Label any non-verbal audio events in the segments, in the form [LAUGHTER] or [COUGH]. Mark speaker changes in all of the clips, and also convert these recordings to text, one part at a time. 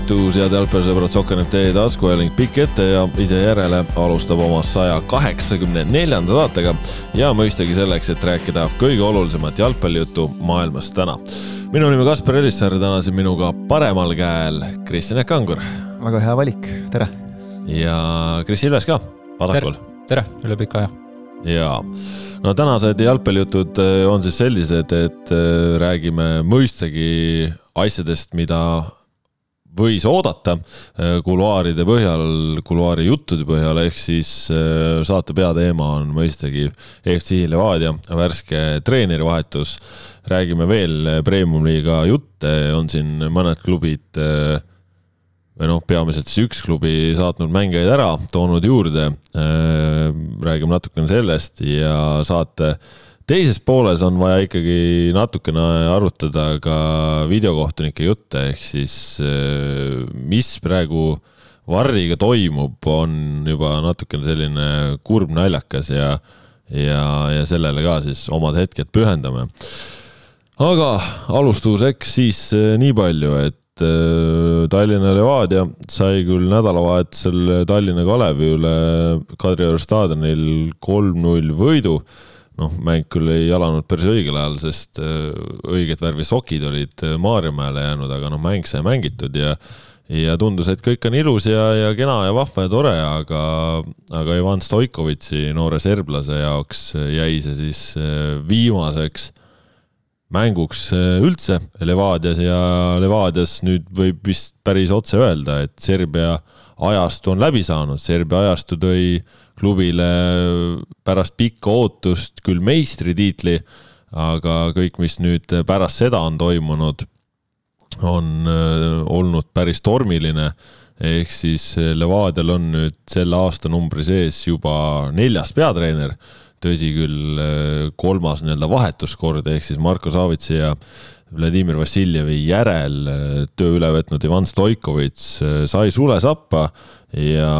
Speaker 1: tervitus, head jalgpallisõbrad, Sokkernet teie taskuhääling pikk ette ja ise järele alustab oma saja kaheksakümne neljanda saatega ja mõistagi selleks, et rääkida kõige olulisemat jalgpallijuttu maailmas täna. minu nimi Kaspar Elissaar, täna siin minuga paremal käel Kristjan Jaak Kangur.
Speaker 2: väga hea valik, tere.
Speaker 1: ja Kris Ilves ka, vasakul.
Speaker 3: tere, üle pika aja.
Speaker 1: jaa no tänased jalgpallijutud äh, on siis sellised, et äh, räägime mõistagi asjadest, mida võis oodata äh, kuluaaride põhjal, kuluaari juttude põhjal, ehk siis saate peateema on mõistagi FC Levadia värske treenerivahetus. räägime veel premium-liiga jutte, on siin mõned klubid või noh, peamiselt siis üks klubi saatnud mängijaid ära, toonud juurde. Äh, räägime natukene sellest ja saate teises pooles on vaja ikkagi natukene arutada ka videokohtunike jutte, ehk siis äh, mis praegu Varriga toimub, on juba natukene selline kurb naljakas ja, ja, ja sellele ka siis omad hetked pühendame. aga alustuseks siis äh, nii palju, et äh, Tallinna Levadia sai küll nädalavahetusel Tallinna Kalevi üle Kadrioru staadionil kolm-null võidu. Noh, mäng küll ei alanud päris õigel ajal, sest äh, õiget värvi sokid olid äh, Maarjamäele jäänud, aga noh, mäng sai mängitud ja ja tundus, et kõik on ilus ja, ja kena ja vahva ja tore, aga, aga Ivan Stoikovitši, noore serblase jaoks jäi see siis viimaseks mänguks äh, üldse Levadias ja Levadias nüüd võib vist päris otse öelda, et Serbia ajastu on läbi saanud, Serbia ajastu tõi klubile pärast pikka ootust küll meistritiitli, aga kõik, mis nüüd pärast seda on toimunud, on äh, olnud päris tormiline. ehk siis Levadial on nüüd selle aastanumbri sees juba neljas peatreener tõsi küll, äh, kolmas nii-öelda vahetuskord ehk siis Marko Savitsi ja Vladimir Vassiljevi järel äh, töö üle võtnud Ivan Stoikovitš äh, sai sule sappa ja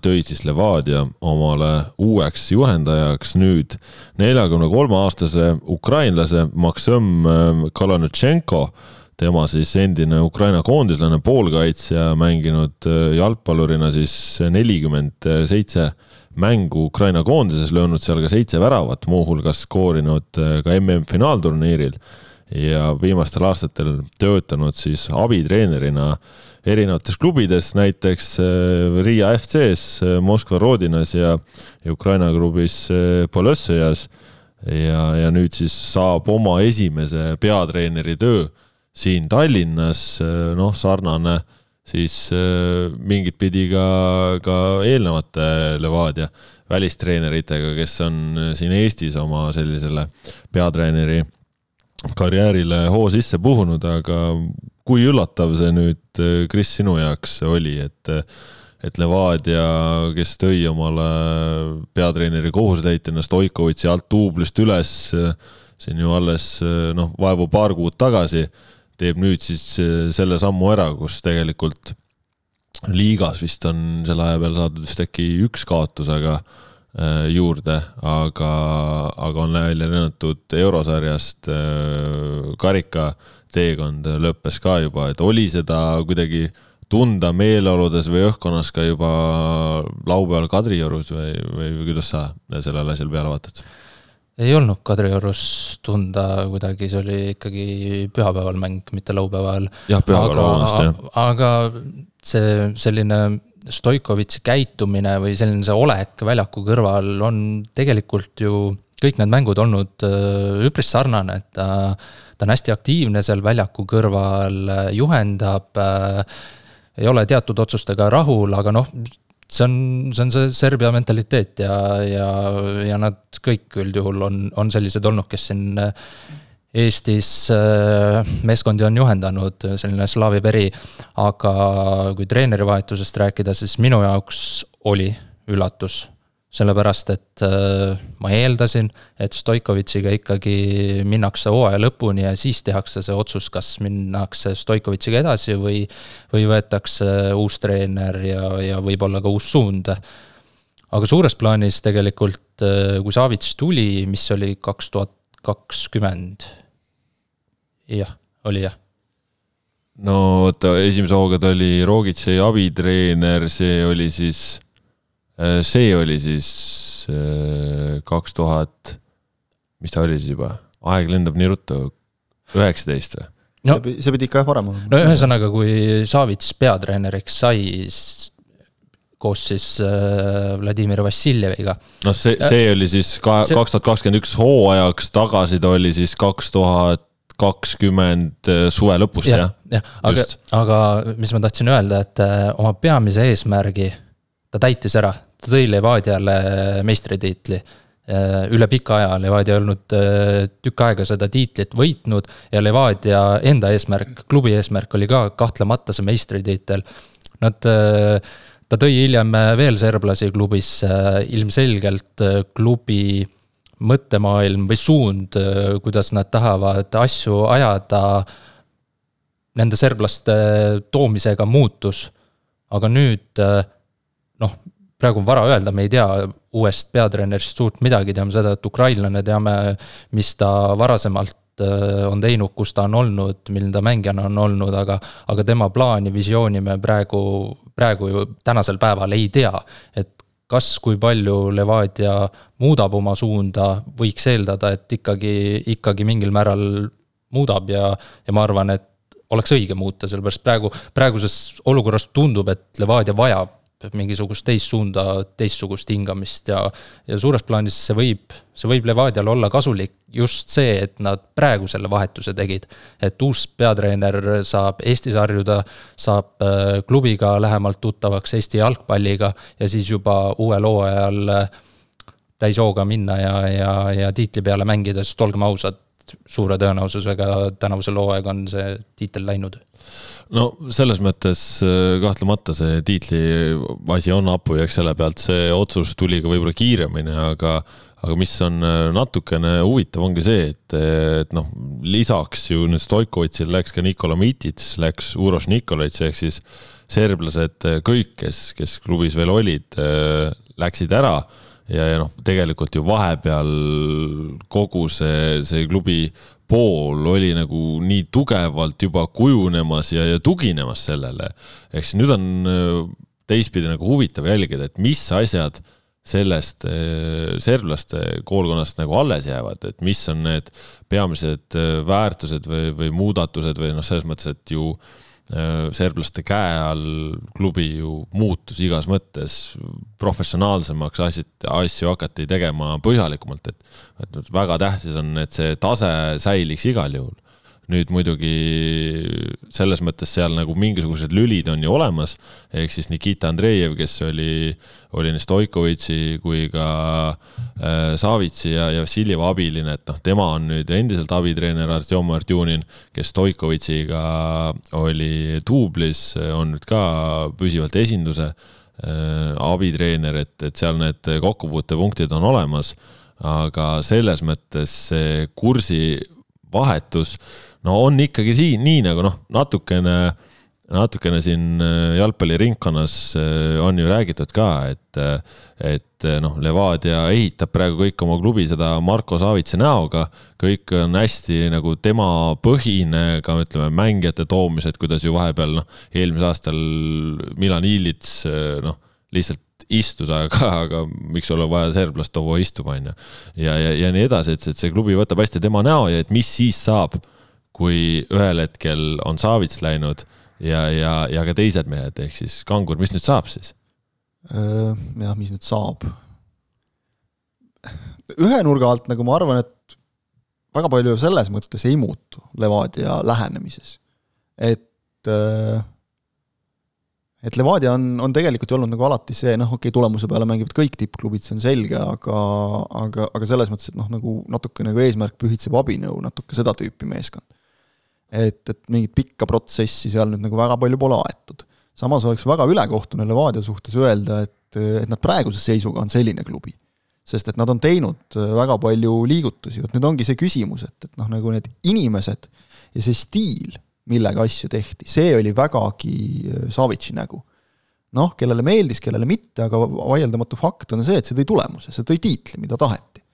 Speaker 1: tõi siis Levadia omale uueks juhendajaks. Nüüd neljakümne kolme aastase ukrainlase Maksim Kalanutšenko tema siis endine Ukraina koondislane, poolkaitsja, mänginud jalgpallurina siis nelikümmend seitse mängu Ukraina koondises, löönud seal ka seitse väravat, muuhulgas skoorinud äh, ka MM-finaalturniiril ja viimastel aastatel töötanud siis abitreenerina erinevates klubides, näiteks äh, Riia FC-s, äh, Moskva Rodinas ja, ja Ukraina klubis Polõssejas. ja, ja nüüd siis saab oma esimese peatreeneri töö siin Tallinnas, noh, sarnane siis äh, mingit pidi ka, ka eelnevate Levadia välistreeneritega, kes on äh, siin Eestis oma sellisele peatreeneri karjäärile hoo sisse puhunud, aga kui üllatav see nüüd, äh, Kris, sinu jaoks oli, et et Levadia, kes tõi omale peatreeneri kohusetäitjana Stoikovitši alt duublist üles siin ju alles noh, vaevu paar kuud tagasi teeb nüüd siis äh, selle sammu ära, kus tegelikult liigas vist on selle aja peale saadud vist äkki üks kaotus, aga äh, juurde, aga, aga on välja lennatud eurosarjast äh, karika teekond lõppes ka juba, et oli seda kuidagi tunda meeleoludes või õhkkonnas ka juba laupäeval Kadriorus või, või kuidas sa sellele asjale peale vaatad?
Speaker 3: Ei olnud Kadriorus tunda kuidagi, see oli ikkagi pühapäeval mäng, mitte laupäeval.
Speaker 1: jah, pühapäeval, vabandust, jah.
Speaker 3: aga see selline Stoikovitši käitumine või selline see olek väljaku kõrval on tegelikult ju kõik need mängud olnud äh, üpris sarnane, et ta, ta on hästi aktiivne seal väljaku kõrval, juhendab, äh, ei ole teatud otsustega rahul, aga noh, see on, see on see Serbia mentaliteet ja, ja, ja nad kõik üldjuhul on, on sellised olnud, kes siin Eestis äh, meeskondi on juhendanud, selline slaavi peri. aga kui treenerivahetusest rääkida, siis minu jaoks oli üllatus sellepärast et äh, ma eeldasin, et Stoikovitšiga ikkagi minnakse hooaja lõpuni ja siis tehakse see otsus, kas minnakse Stoikovitšiga edasi või, või võetakse uus treener ja, ja võib-olla ka uus suund. aga suures plaanis tegelikult, äh, kui Savits tuli, mis oli kaks tuhat kakskümmend, jah, oli jah
Speaker 1: no oota, esimese hooga ta oli Rogitši abitreener, see oli siis, see oli siis kaks tuhat, mis ta oli siis juba, aeg lendab nii ruttu, üheksateist või?
Speaker 2: no, see, see pidi ikka jah varem olema.
Speaker 3: no ühesõnaga, kui Savits peatreeneriks sai, koos siis äh, Vladimir Vassiljeviga.
Speaker 1: noh, see, see oli siis kaks tuhat kakskümmend üks hooajaks, tagasi ta oli siis kaks tuhat kakskümmend äh, suve lõpust ja,,
Speaker 3: jah? jah, aga, aga mis ma tahtsin öelda, et äh, oma peamise eesmärgi ta täitis ära, ta tõi Levadiale meistritiitli Äh, üle pika aja, Levadia ei olnud äh, tükk aega seda tiitlit võitnud ja Levadia enda eesmärk, klubi eesmärk oli ka kahtlemata see meistritiitel. Nad, äh, ta tõi hiljem veel serblasi klubisse, ilmselgelt klubi mõttemaailm või suund, kuidas nad tahavad asju ajada, nende serblaste toomisega muutus. aga nüüd noh, praegu on vara öelda, me ei tea uuest peatreenerist suurt midagi, teame seda, et ukrainlane, teame, mis ta varasemalt äh, on teinud, kus ta on olnud, milline ta mängijana on olnud, aga, aga tema plaani, visiooni me praegu, praegu ju tänasel päeval ei tea. et kas, kui palju Levadia muudab oma suunda, võiks eeldada, et ikkagi, ikkagi mingil määral muudab ja, ja ma arvan, et oleks õige muuta, sellepärast praegu, praeguses olukorras tundub, et Levadia vajab mingisugust teist suunda, teistsugust hingamist ja, ja suures plaanis see võib, see võib Levadial olla kasulik just see, et nad praegu selle vahetuse tegid. et uus peatreener saab Eestis harjuda, saab äh, klubiga lähemalt tuttavaks, Eesti jalgpalliga ja siis juba uuel hooajal äh, täishooga minna ja, ja, ja tiitli peale mängida, sest olgem ausad, suure tõenäosusega tänavusel hooaeg on see tiitel läinud
Speaker 1: no selles mõttes äh, kahtlemata see tiitli asi on hapu ja eks selle pealt see otsus tuli ka võib-olla kiiremini, aga, aga mis on äh, natukene huvitav, ongi see, et, et noh, lisaks ju nüüd Stoikovitšil läks ka Nikola Mitits, läks Uroš Nikolitš ehk siis serblased kõik, kes, kes klubis veel olid, äh, läksid ära ja, ja noh, tegelikult ju vahepeal kogu see, see klubi pool oli nagu nii tugevalt juba kujunemas ja, ja tuginemas sellele. ehk siis nüüd on äh, teistpidi nagu huvitav jälgida, et mis asjad sellest äh, serblaste koolkonnast nagu alles jäävad, et mis on need peamised äh, väärtused või, või muudatused või noh, selles mõttes, et ju äh, serblaste käe all klubi ju muutus igas mõttes professionaalsemaks, asjad, asju hakati tegema põhjalikumalt, et, et väga tähtis on, et see tase säiliks igal juhul nüüd muidugi selles mõttes seal nagu mingisugused lülid on ju olemas, ehk siis Nikita Andreev, kes oli, oli nii Stoikovitši kui ka äh, Savitsi ja, ja Vassiljeva abiline, et noh, tema on nüüd endiselt abitreener Artjom Artjunin, kes Stoikovitšiga oli duublis, on nüüd ka püsivalt esinduse äh, abitreener, et, et seal need kokkupuutepunktid on olemas aga selles mõttes see kursi vahetus no on ikkagi siin nii nagu noh, natukene, natukene siin äh, jalgpalliringkonnas äh, on ju räägitud ka, et, äh, et noh, Levadia ehitab praegu kõik oma klubi seda Marko Savitsi näoga. kõik on hästi nagu tema põhine ka ütleme mängijate toomised, kuidas ju vahepeal noh, eelmisel aastal Milan Ilits noh, lihtsalt istus, aga, aga miks sul on vaja serblast tuua istuma, on ju. ja, ja, ja nii edasi, et, et see klubi võtab hästi tema näo ja et mis siis saab kui ühel hetkel on Savits läinud ja, ja, ja ka teised mehed, ehk siis Kangur, mis nüüd saab siis?
Speaker 2: jah, mis nüüd saab? ühe nurga alt nagu ma arvan, et väga palju selles mõttes ei muutu Levadia lähenemises. et et Levadia on, on tegelikult ju olnud nagu alati see, noh, okei okay,, tulemuse peale mängivad kõik tippklubid, see on selge, aga aga, aga selles mõttes, et noh, nagu natuke nagu eesmärk pühitseb abinõu, natuke seda tüüpi meeskond et, et mingit pikka protsessi seal nüüd nagu väga palju pole aetud. samas oleks väga ülekohtune Levadia suhtes öelda, et, et nad praeguse seisuga on selline klubi. sest et nad on teinud väga palju liigutusi, vot nüüd ongi see küsimus, et, et noh, nagu need inimesed ja see stiil, millega asju tehti, see oli vägagi äh, Savitsi nägu. noh, kellele meeldis, kellele mitte, aga vaieldamatu fakt on see, et see tõi tulemuse, see tõi tiitli, mida taheti.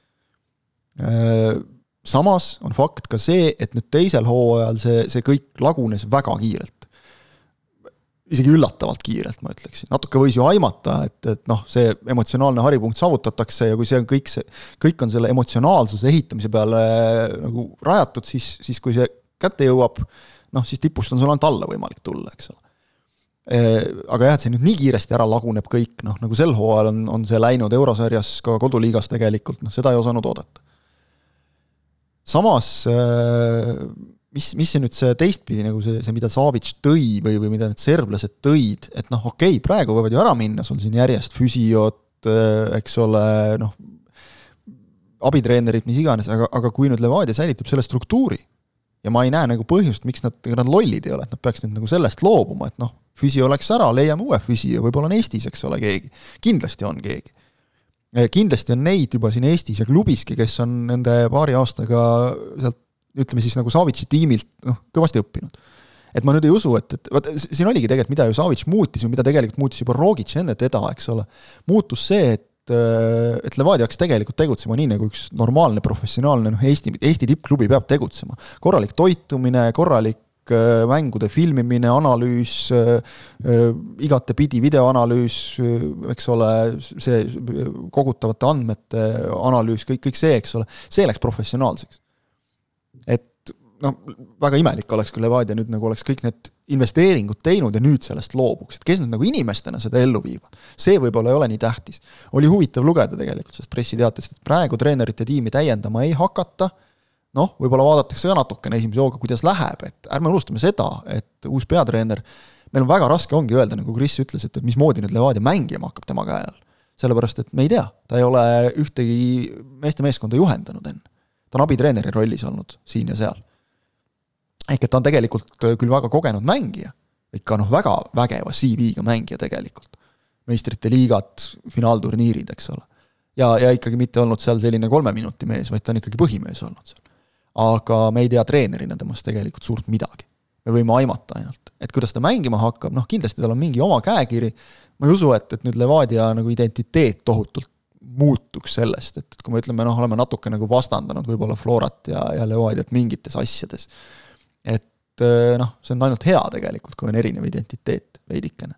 Speaker 2: Äh, samas on fakt ka see, et nüüd teisel hooajal see, see kõik lagunes väga kiirelt. isegi üllatavalt kiirelt, ma ütleksin, natuke võis ju aimata, et, et noh, see emotsionaalne haripunkt saavutatakse ja kui see on kõik see, kõik on selle emotsionaalsuse ehitamise peale nagu rajatud, siis, siis kui see kätte jõuab, noh, siis tipust on sul ainult alla võimalik tulla, eks ole. Aga jah, et see nüüd nii kiiresti ära laguneb kõik, noh nagu sel hooajal on, on see läinud eurosarjas ka koduliigas tegelikult, noh seda ei osanud oodata. Samas mis, mis see nüüd see teistpidi nagu see, see, mida Savic tõi või, või mida need serblased tõid, et noh, okei okay,, praegu võivad ju ära minna sul siin järjest füsiod, äh, eks ole, noh, abitreenerid, mis iganes, aga, aga kui nüüd Levadia säilitab selle struktuuri ja ma ei näe nagu põhjust, miks nad, ega nad lollid ei ole, et nad peaks nüüd nagu sellest loobuma, et noh, füsio läks ära, leiame uue füsio, võib-olla on Eestis, eks ole, keegi. kindlasti on keegi kindlasti on neid juba siin Eestis ja klubiski, kes on nende paari aastaga sealt ütleme siis nagu Savitsi tiimilt noh, kõvasti õppinud. et ma nüüd ei usu, et, et vot siin oligi tegelikult, mida ju Savits muutis või mida tegelikult muutis juba Rogic enne teda, eks ole, muutus see, et eh, et Levadia hakkas tegelikult tegutsema nii, nagu üks normaalne professionaalne noh, Eesti, Eesti tippklubi peab tegutsema. korralik toitumine, korralik Äh, mängude filmimine, analüüs, äh, äh, igatepidi videoanalüüs, eks ole, see kogutavate andmete analüüs, kõik, kõik see, eks ole, see läks professionaalseks. Noh, väga imelik oleks, kui Levadia nüüd nagu oleks kõik need investeeringud teinud ja nüüd sellest loobuks, et kes nüüd nagu inimestena seda ellu viivad. see võib-olla ei ole nii tähtis. oli huvitav lugeda tegelikult sellest pressiteatest, et praegu treenerite tiimi täiendama ei hakata noh, võib-olla vaadatakse ka natukene esimese hooga, kuidas läheb, et ärme unustame seda, et uus peatreener, meil on väga raske ongi öelda, nagu Kris ütles, et, et mismoodi nüüd Levadia mängima hakkab tema käe all. sellepärast, et me ei tea, ta ei ole ühtegi meeste meeskonda juhendanud enne. ta on abitreeneri rollis olnud siin ja seal. Ehk et ta on tegelikult küll väga kogenud mängija, ikka noh, väga vägeva CV-ga mängija tegelikult. meistrite liigad, finaalturniirid, eks ole. ja, ja ikkagi mitte olnud seal selline kolme minuti mees, vaid ta on ikkagi põhimees olnud seal aga me ei tea treenerina temast tegelikult suurt midagi. me võime aimata ainult, et kuidas ta mängima hakkab, noh kindlasti tal on mingi oma käekiri, ma ei usu, et, et nüüd Levadia nagu identiteet tohutult muutuks sellest, et, et kui me ütleme, noh, oleme natuke nagu vastandanud võib-olla Florat ja, ja Levadiat mingites asjades. Et eh, noh, see on ainult hea tegelikult, kui on erinev identiteet veidikene.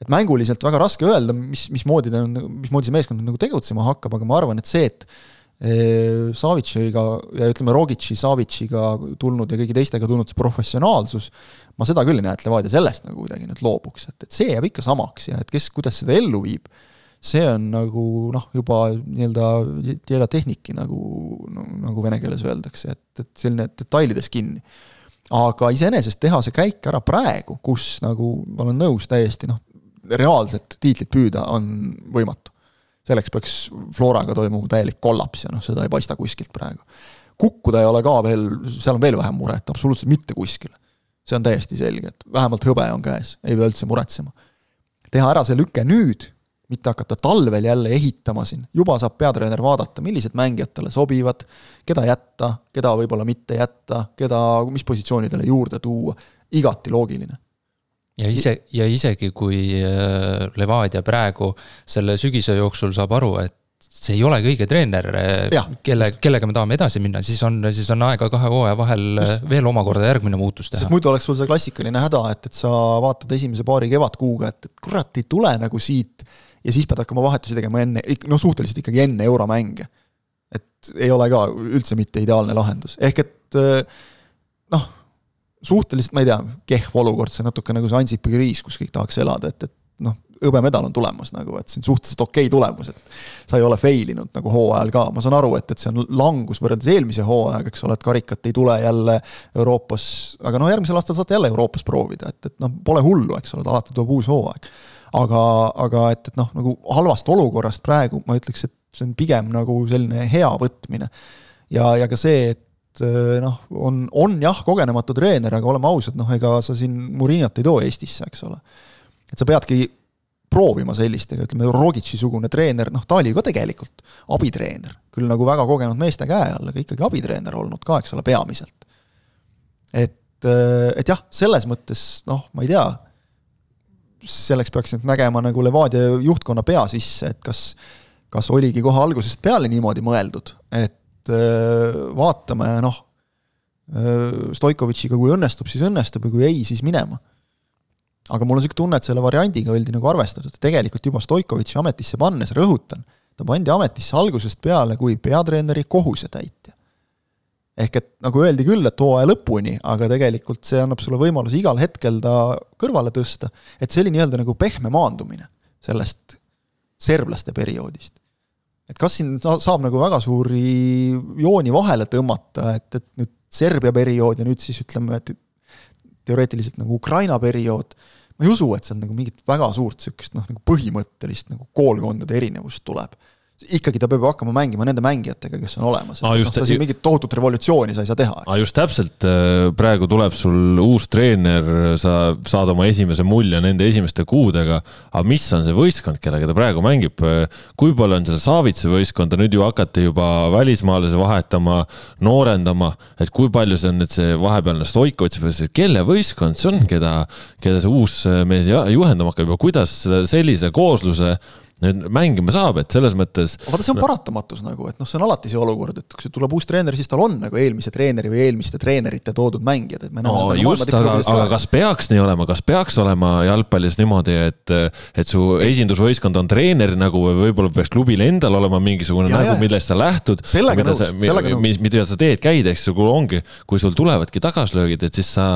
Speaker 2: et mänguliselt väga raske öelda, mis, mismoodi ta on, mismoodi see meeskond nagu tegutsema hakkab, aga ma arvan, et see, et Savitšiga ja ütleme, Rogitši, Savitšiga tulnud ja kõigi teistega tulnud see professionaalsus, ma seda küll ei näe, et Levadia sellest nagu kuidagi nüüd loobuks, et, et see jääb ikka samaks ja et kes, kuidas seda ellu viib, see on nagu noh, juba nii-öelda jääda tehniki nagu, nagu vene keeles öeldakse, et, et selline detailides kinni. Aga iseenesest teha see käik ära praegu, kus nagu ma olen nõus täiesti noh, reaalset tiitlit püüda on võimatu selleks peaks Floraga toimuma täielik kollaps ja noh, seda ei paista kuskilt praegu. kukkuda ei ole ka veel, seal on veel vähem muret, absoluutselt mitte kuskile. see on täiesti selge, et vähemalt hõbe on käes, ei pea üldse muretsema. teha ära see lüke nüüd, mitte hakata talvel jälle ehitama siin, juba saab peatreener vaadata, millised mängijad talle sobivad, keda jätta, keda võib-olla mitte jätta, keda, mis positsioonidele juurde tuua, igati loogiline
Speaker 3: ja ise, ja isegi kui äh, Levadia praegu selle sügise jooksul saab aru, et see ei ole kõige treener, äh, kelle, kellega me tahame edasi minna, siis on, siis on aega kahe hooaja vahel äh, just. veel omakorda järgmine muutus teha.
Speaker 2: sest muidu oleks sul see klassikaline häda, et, et sa vaatad esimese paari kevadkuuga, et, et kurat, ei tule nagu siit ja siis pead hakkama vahetusi tegema enne, noh, suhteliselt ikkagi enne euromänge. et ei ole ka üldse mitte ideaalne lahendus, ehk et noh suhteliselt, ma ei tea, kehv olukord, see natuke nagu see Ansipi kriis, kus kõik tahaks elada, et, et noh, hõbemedal on tulemas nagu, et see on suhteliselt okei okay tulemus, et sa ei ole fail inud nagu hooajal ka, ma saan aru, et, et see on langus võrreldes eelmise hooajaga, eks ole, et karikat ei tule jälle Euroopas, aga no järgmisel aastal saate jälle Euroopas proovida, et, et noh, pole hullu, eks ole, et alati tuleb uus hooaeg. Aga, aga et, et noh, nagu halvast olukorrast praegu ma ütleks, et see on pigem nagu selline hea võtmine. ja, ja ka see, et eh, noh, on, on jah, kogenematu treener, aga oleme ausad, noh ega sa siin Murinot ei too Eestisse, eks ole. et sa peadki proovima sellist, ega ütleme, Rogitši-sugune treener, noh ta oli ka tegelikult abitreener, küll nagu väga kogenud meeste käe all, aga ikkagi abitreener olnud ka, eks ole, peamiselt. et, eh, et jah, selles mõttes noh, ma ei tea, selleks peaks nüüd nägema nagu Levadia juhtkonna pea sisse, et kas kas oligi kohe algusest peale niimoodi mõeldud, et vaatama ja noh, Stoikovitšiga, kui õnnestub, siis õnnestub ja kui ei, siis minema. aga mul on niisugune tunne, et selle variandiga oldi nagu arvestatud, tegelikult juba Stoikovitši ametisse pannes, rõhutan, ta pandi ametisse algusest peale kui peatreeneri kohusetäitja ehk et nagu öeldi küll, et hooaja lõpuni, aga tegelikult see annab sulle võimaluse igal hetkel ta kõrvale tõsta, et see oli nii-öelda nagu pehme maandumine sellest serblaste perioodist. et kas siin saab nagu väga suuri jooni vahele tõmmata, et, et nüüd Serbia periood ja nüüd siis ütleme, et teoreetiliselt nagu Ukraina periood, ma ei usu, et seal nagu mingit väga suurt niisugust noh, nagu põhimõttelist nagu koolkondade erinevust tuleb ikkagi ta peab hakkama mängima nende mängijatega, kes on olemas. No, sa siin mingit tohutut revolutsiooni sa ei saa teha.
Speaker 1: aa, just täpselt, äh, praegu tuleb sul uus treener, sa saad oma esimese mulje nende esimeste kuudega, aga mis on see võistkond, kellega ta praegu mängib, kui palju on seal Savitsa võistkonda, nüüd ju hakati juba välismaalasi vahetama, noorendama, et kui palju see on nüüd see vahepealne Stoikovitš või see, kelle võistkond see on, keda, keda see uus mees juhendama hakkab ja kuidas sellise koosluse nüüd mängima saab, et selles mõttes.
Speaker 2: vaata, see on paratamatus nagu, et noh, see on alati see olukord, et kui tuleb uus treener, siis tal on nagu eelmise treeneri või eelmiste treenerite toodud mängijad, et me
Speaker 1: no just, aga, aga kas peaks nii olema, kas peaks olema jalgpallis niimoodi, et, et su esindusvõistkond on treener nagu või võib-olla peaks klubil endal olema mingisugune ja, nägu, millest sa lähtud.
Speaker 2: sellega nõus, sellega
Speaker 1: nõus. mida sa teed, käid, eks ju, kui ongi, kui sul tulevadki tagasilöögid, et siis sa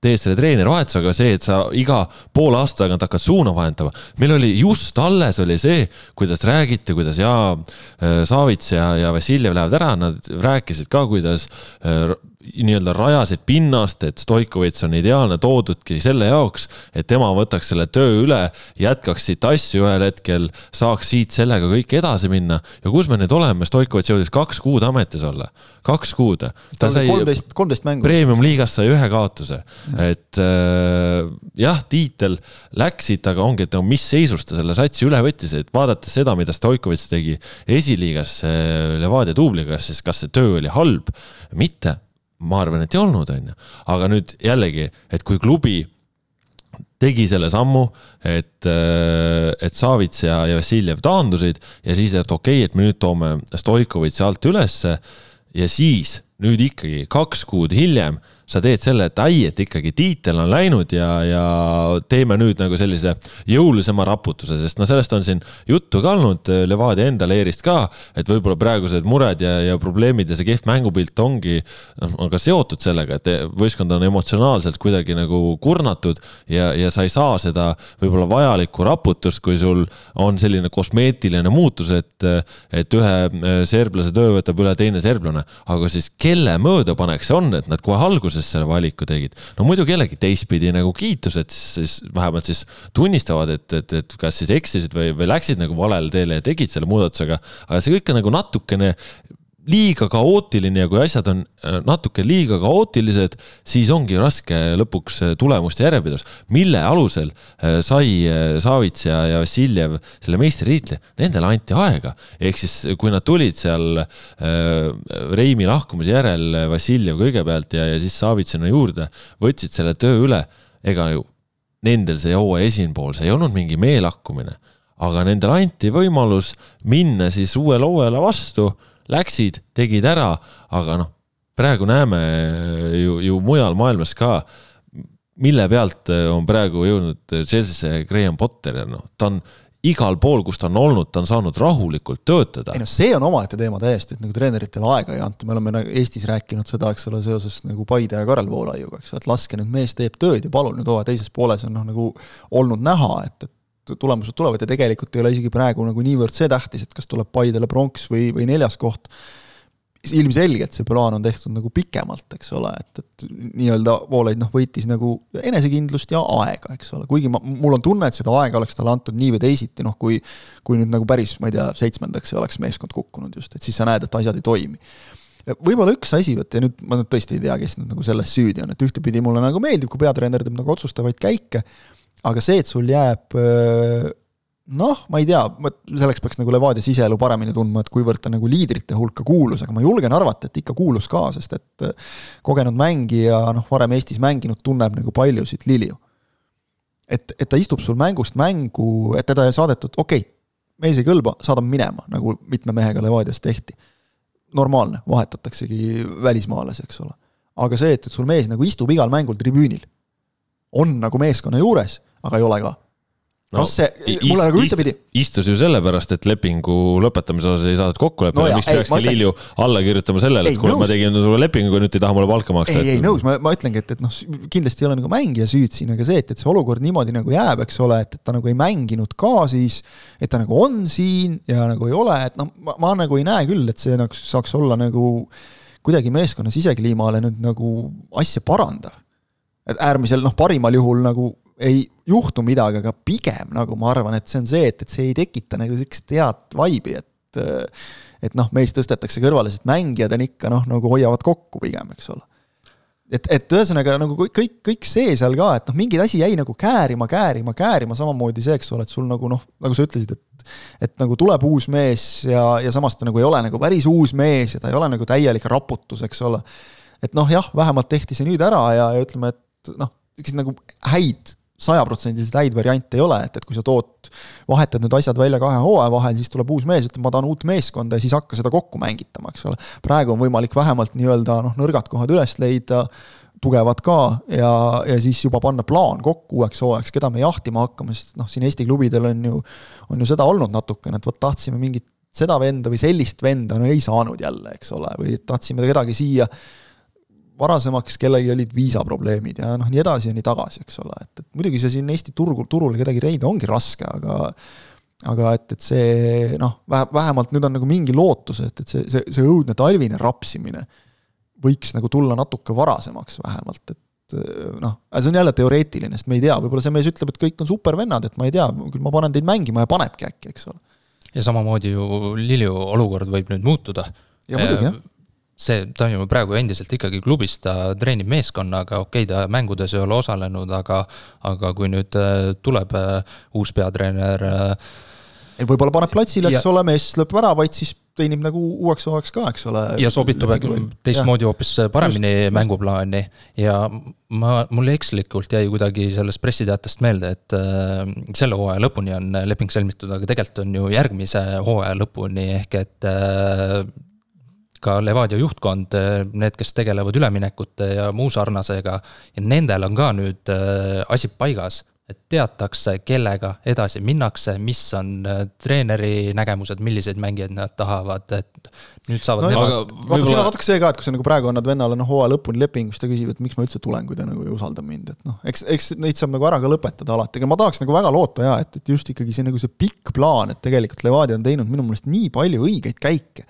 Speaker 1: teed selle treenerivahetusega see, et sa iga poole aasta tagant hakkad suuna vahetama. meil oli just alles oli see, kuidas räägiti, kuidas jaa, äh, Savits ja, ja Vassiljev lähevad ära, nad rääkisid ka, kuidas äh, nii-öelda rajasid pinnast, et Stoikovitš on ideaalne toodudki selle jaoks, et tema võtaks selle töö üle, jätkaks siit asju ühel hetkel, saaks siit sellega kõik edasi minna. ja kus me nüüd oleme, Stoikovitš jõudis kaks kuud ametis olla, kaks kuud.
Speaker 2: ta sai kolmteist, kolmteist mängu.
Speaker 1: Premium-liigas sai ühe kaotuse, et äh, jah, tiitel läks siit, aga ongi, et no mis seisus ta selle satsi üle võttis, et vaadates seda, mida Stoikovitš tegi esiliigas Levadia duubligas, siis kas see töö oli halb? mitte ma arvan, et ei olnud, on ju. aga nüüd jällegi, et kui klubi tegi selle sammu, et, äh, et Savits ja, ja Vassiljev taandusid ja siis, et okei okay,, et me nüüd toome Stoikovitši alt ülesse ja siis nüüd ikkagi kaks kuud hiljem sa teed selle, et ai, et ikkagi tiitel on läinud ja, ja teeme nüüd nagu sellise jõulisema raputuse, sest no sellest on siin juttu ka olnud Levadia enda leerist ka, et võib-olla praegused mured ja, ja probleemid ja see kehv mängupilt ongi, noh, on ka seotud sellega, et võistkond on emotsionaalselt kuidagi nagu kurnatud ja, ja sa ei saa seda võib-olla vajalikku raputust, kui sul on selline kosmeetiline muutus, et, et ühe äh, serblase töö võtab üle teine serblane, aga siis kelle möödapanek see on, et nad kohe alguses alguses selle valiku tegid. no muidu kellegi teistpidi nagu kiitused siis vähemalt siis tunnistavad, et, et, et kas siis eksisid või, või läksid nagu valele teele ja tegid selle muudatusega. aga see kõik on nagu natukene liiga kaootiline ja kui asjad on äh, natuke liiga kaootilised, siis ongi raske lõpuks äh, tulemuste järjepidevus. mille alusel äh, sai Savits ja, ja Vassiljev selle meistritiitli, nendele anti aega. ehk siis, kui nad tulid seal Reimi lahkumise järel, Vassiljev kõigepealt ja, ja siis Savits sinna juurde, võtsid selle töö üle, ega ju nendel see hooaja esimene pool, see ei olnud mingi meelahkumine, aga nendele anti võimalus minna siis uuele hooajale vastu läksid, tegid ära, aga noh, praegu näeme ju, ju mujal maailmas ka, mille pealt on praegu jõudnud Chelsea'sse Graham Potter ja noh, ta on igal pool, kus ta on olnud, ta on saanud rahulikult töötada.
Speaker 2: ei noh, see on omaette teema täiesti, et nagu treeneritele aega ei anta, me oleme nagu Eestis rääkinud seda, eks ole, seoses nagu Paide ja Karel Voolaiuga, eks ole, et laske nüüd mees teeb tööd ja palun nüüd hooaja teises pooles on noh, nagu olnud näha, et, et tulemused tulevad ja tegelikult ei ole isegi praegu nagu niivõrd see tähtis, et kas tuleb Paidele pronks või, või neljas koht, ilmselgelt see plaan on tehtud nagu pikemalt, eks ole, et, et nii-öelda Voolaid noh, võitis nagu enesekindlust ja aega, eks ole, kuigi ma, mul on tunne, et seda aega oleks talle antud nii või teisiti, noh kui kui nüüd nagu päris, ma ei tea, seitsmendaks oleks meeskond kukkunud just, et siis sa näed, et asjad ei toimi. Võib-olla üks asi, vot ja nüüd ma nüüd tõesti ei tea, kes nüüd nagu selles süüdi on, et ühtepidi mulle nagu meeldib, kui peatreener teeb nagu otsustavaid käike, aga see, et sul jääb noh, ma ei tea, selleks peaks nagu Levadia siseelu paremini tundma, et kuivõrd ta nagu liidrite hulka kuulus, aga ma julgen arvata, et ikka kuulus ka, sest et kogenud mängija, noh, varem Eestis mänginud, tunneb nagu paljusid Lilju. et, et ta istub sul mängust mängu, et teda ei saadetud, okei okay,, mees ei kõlba, saadame minema, nagu mitme mehega Levadias tehti. normaalne, vahetataksegi välismaalasi, eks ole. aga see, et, et sul mees nagu istub igal mängul tribüünil, on nagu meeskonna juures, aga ei ole ka
Speaker 1: no,
Speaker 2: kas see, mulle nagu ühtepidi.
Speaker 1: istus ju sellepärast, et lepingu lõpetamise osas ei saadud kokkuleppele no, miks peakski Lilju alla kirjutama sellele, et kuule, ma tegin sulle lepingu ja nüüd ei taha mulle palka maksta.
Speaker 2: ei, ei nõus, ma, ma ütlengi, et, et noh, kindlasti ei ole nagu mängija süüd siin, aga see, et, et see olukord niimoodi nagu jääb, eks ole, et, et ta nagu ei mänginud ka siis, et ta nagu on siin ja nagu ei ole, et noh, ma, ma nagu ei näe küll, et see nagu saaks olla nagu kuidagi meeskonna sisekliimale nüüd nagu asja parandav. et äärmisel noh, parimal juhul nagu ei juhtu midagi, aga pigem nagu ma arvan, et see on see, et, et see ei tekita nagu sihukest head vibe'i, et et noh, meist tõstetakse kõrvale, sest mängijad on ikka noh, nagu hoiavad kokku pigem, eks ole. et, et ühesõnaga nagu kõik, kõik see seal ka, et noh, mingi asi jäi nagu käärima, käärima, käärima, samamoodi see, eks ole, et sul nagu noh, nagu sa ütlesid, et et nagu tuleb uus mees ja, ja samas ta nagu ei ole nagu päris uus mees ja ta ei ole nagu täielik raputus, eks ole. et noh, jah, vähemalt tehti see nüüd ära ja, ja ütleme, et noh, selliseid nagu häid sajaprotsendiliselt häid variante ei ole, et, et kui sa tood, vahetad nüüd asjad välja kahe hooaja vahel, siis tuleb uus mees, ütleb, ma tahan uut meeskonda ja siis hakka seda kokku mängitama, eks ole. praegu on võimalik vähemalt nii-öelda noh, nõrgad kohad üles leida, tugevad ka ja, ja siis juba panna plaan kokku uueks hooajaks, keda me jahtima hakkame, sest noh, siin Eesti klubidel on ju, on ju seda olnud natukene, et vot tahtsime mingit seda venda või sellist venda, no ei saanud jälle, eks ole, või tahtsime kedagi siia varasemaks, kellelgi olid viisaprobleemid ja noh, nii edasi ja nii tagasi, eks ole, et, et muidugi see siin Eesti turgul, turule kedagi leida ongi raske, aga aga et, et see noh, vähe, vähemalt nüüd on nagu mingi lootus, et, et see, see, see õudne talvine rapsimine võiks nagu tulla natuke varasemaks vähemalt, et noh, see on jälle teoreetiline, sest me ei tea, võib-olla see mees ütleb, et kõik on supervennad, et ma ei tea, küll ma panen teid mängima ja panebki äkki, eks ole.
Speaker 3: ja samamoodi ju Lilju olukord võib nüüd muutuda.
Speaker 2: ja muidugi, jah
Speaker 3: see, ju praegu endiselt ikkagi klubis, ta treenib meeskonnaga, okei okay,, ta mängudes ei ole osalenud, aga aga kui nüüd äh, tuleb äh, uus peatreener äh,
Speaker 2: võib-olla paneb platsile, eks ole, mees lööb väravaid, siis teenib nagu uueks hooajaks ka, eks ole.
Speaker 3: ja sobitub teistmoodi hoopis paremini Just. mänguplaani ja ma, mul ekslikult jäi kuidagi sellest pressiteatest meelde, et äh, selle hooaja lõpuni on leping sõlmitud, aga tegelikult on ju järgmise hooaja lõpuni, ehk et äh, ka Levadia juhtkond, need, kes tegelevad üleminekute ja muu sarnasega, ja nendel on ka nüüd äh, asi paigas, et teatakse, kellega edasi minnakse, mis on äh, treeneri nägemused, milliseid mängijaid nad tahavad, et nüüd saavad
Speaker 2: no, nemad. vaata, siin on natuke see ka, et kui sa nagu praegu annad vennale noh, hooaja lõpuni lepingu, siis ta küsib, et miks ma üldse tulen, kui ta nagu ei usalda mind, et noh, eks, eks neid saab nagu ära ka lõpetada alati, aga ma tahaks nagu väga loota jaa, et, et just ikkagi see nagu see pikk plaan, et tegelikult Levadia on teinud minu meelest nii palju õigeid käike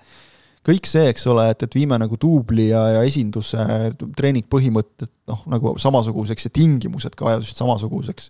Speaker 2: kõik see, eks ole, et, et viime nagu duubli ja, ja esinduse treeningpõhimõtted noh, nagu samasuguseks ja tingimused ka just samasuguseks.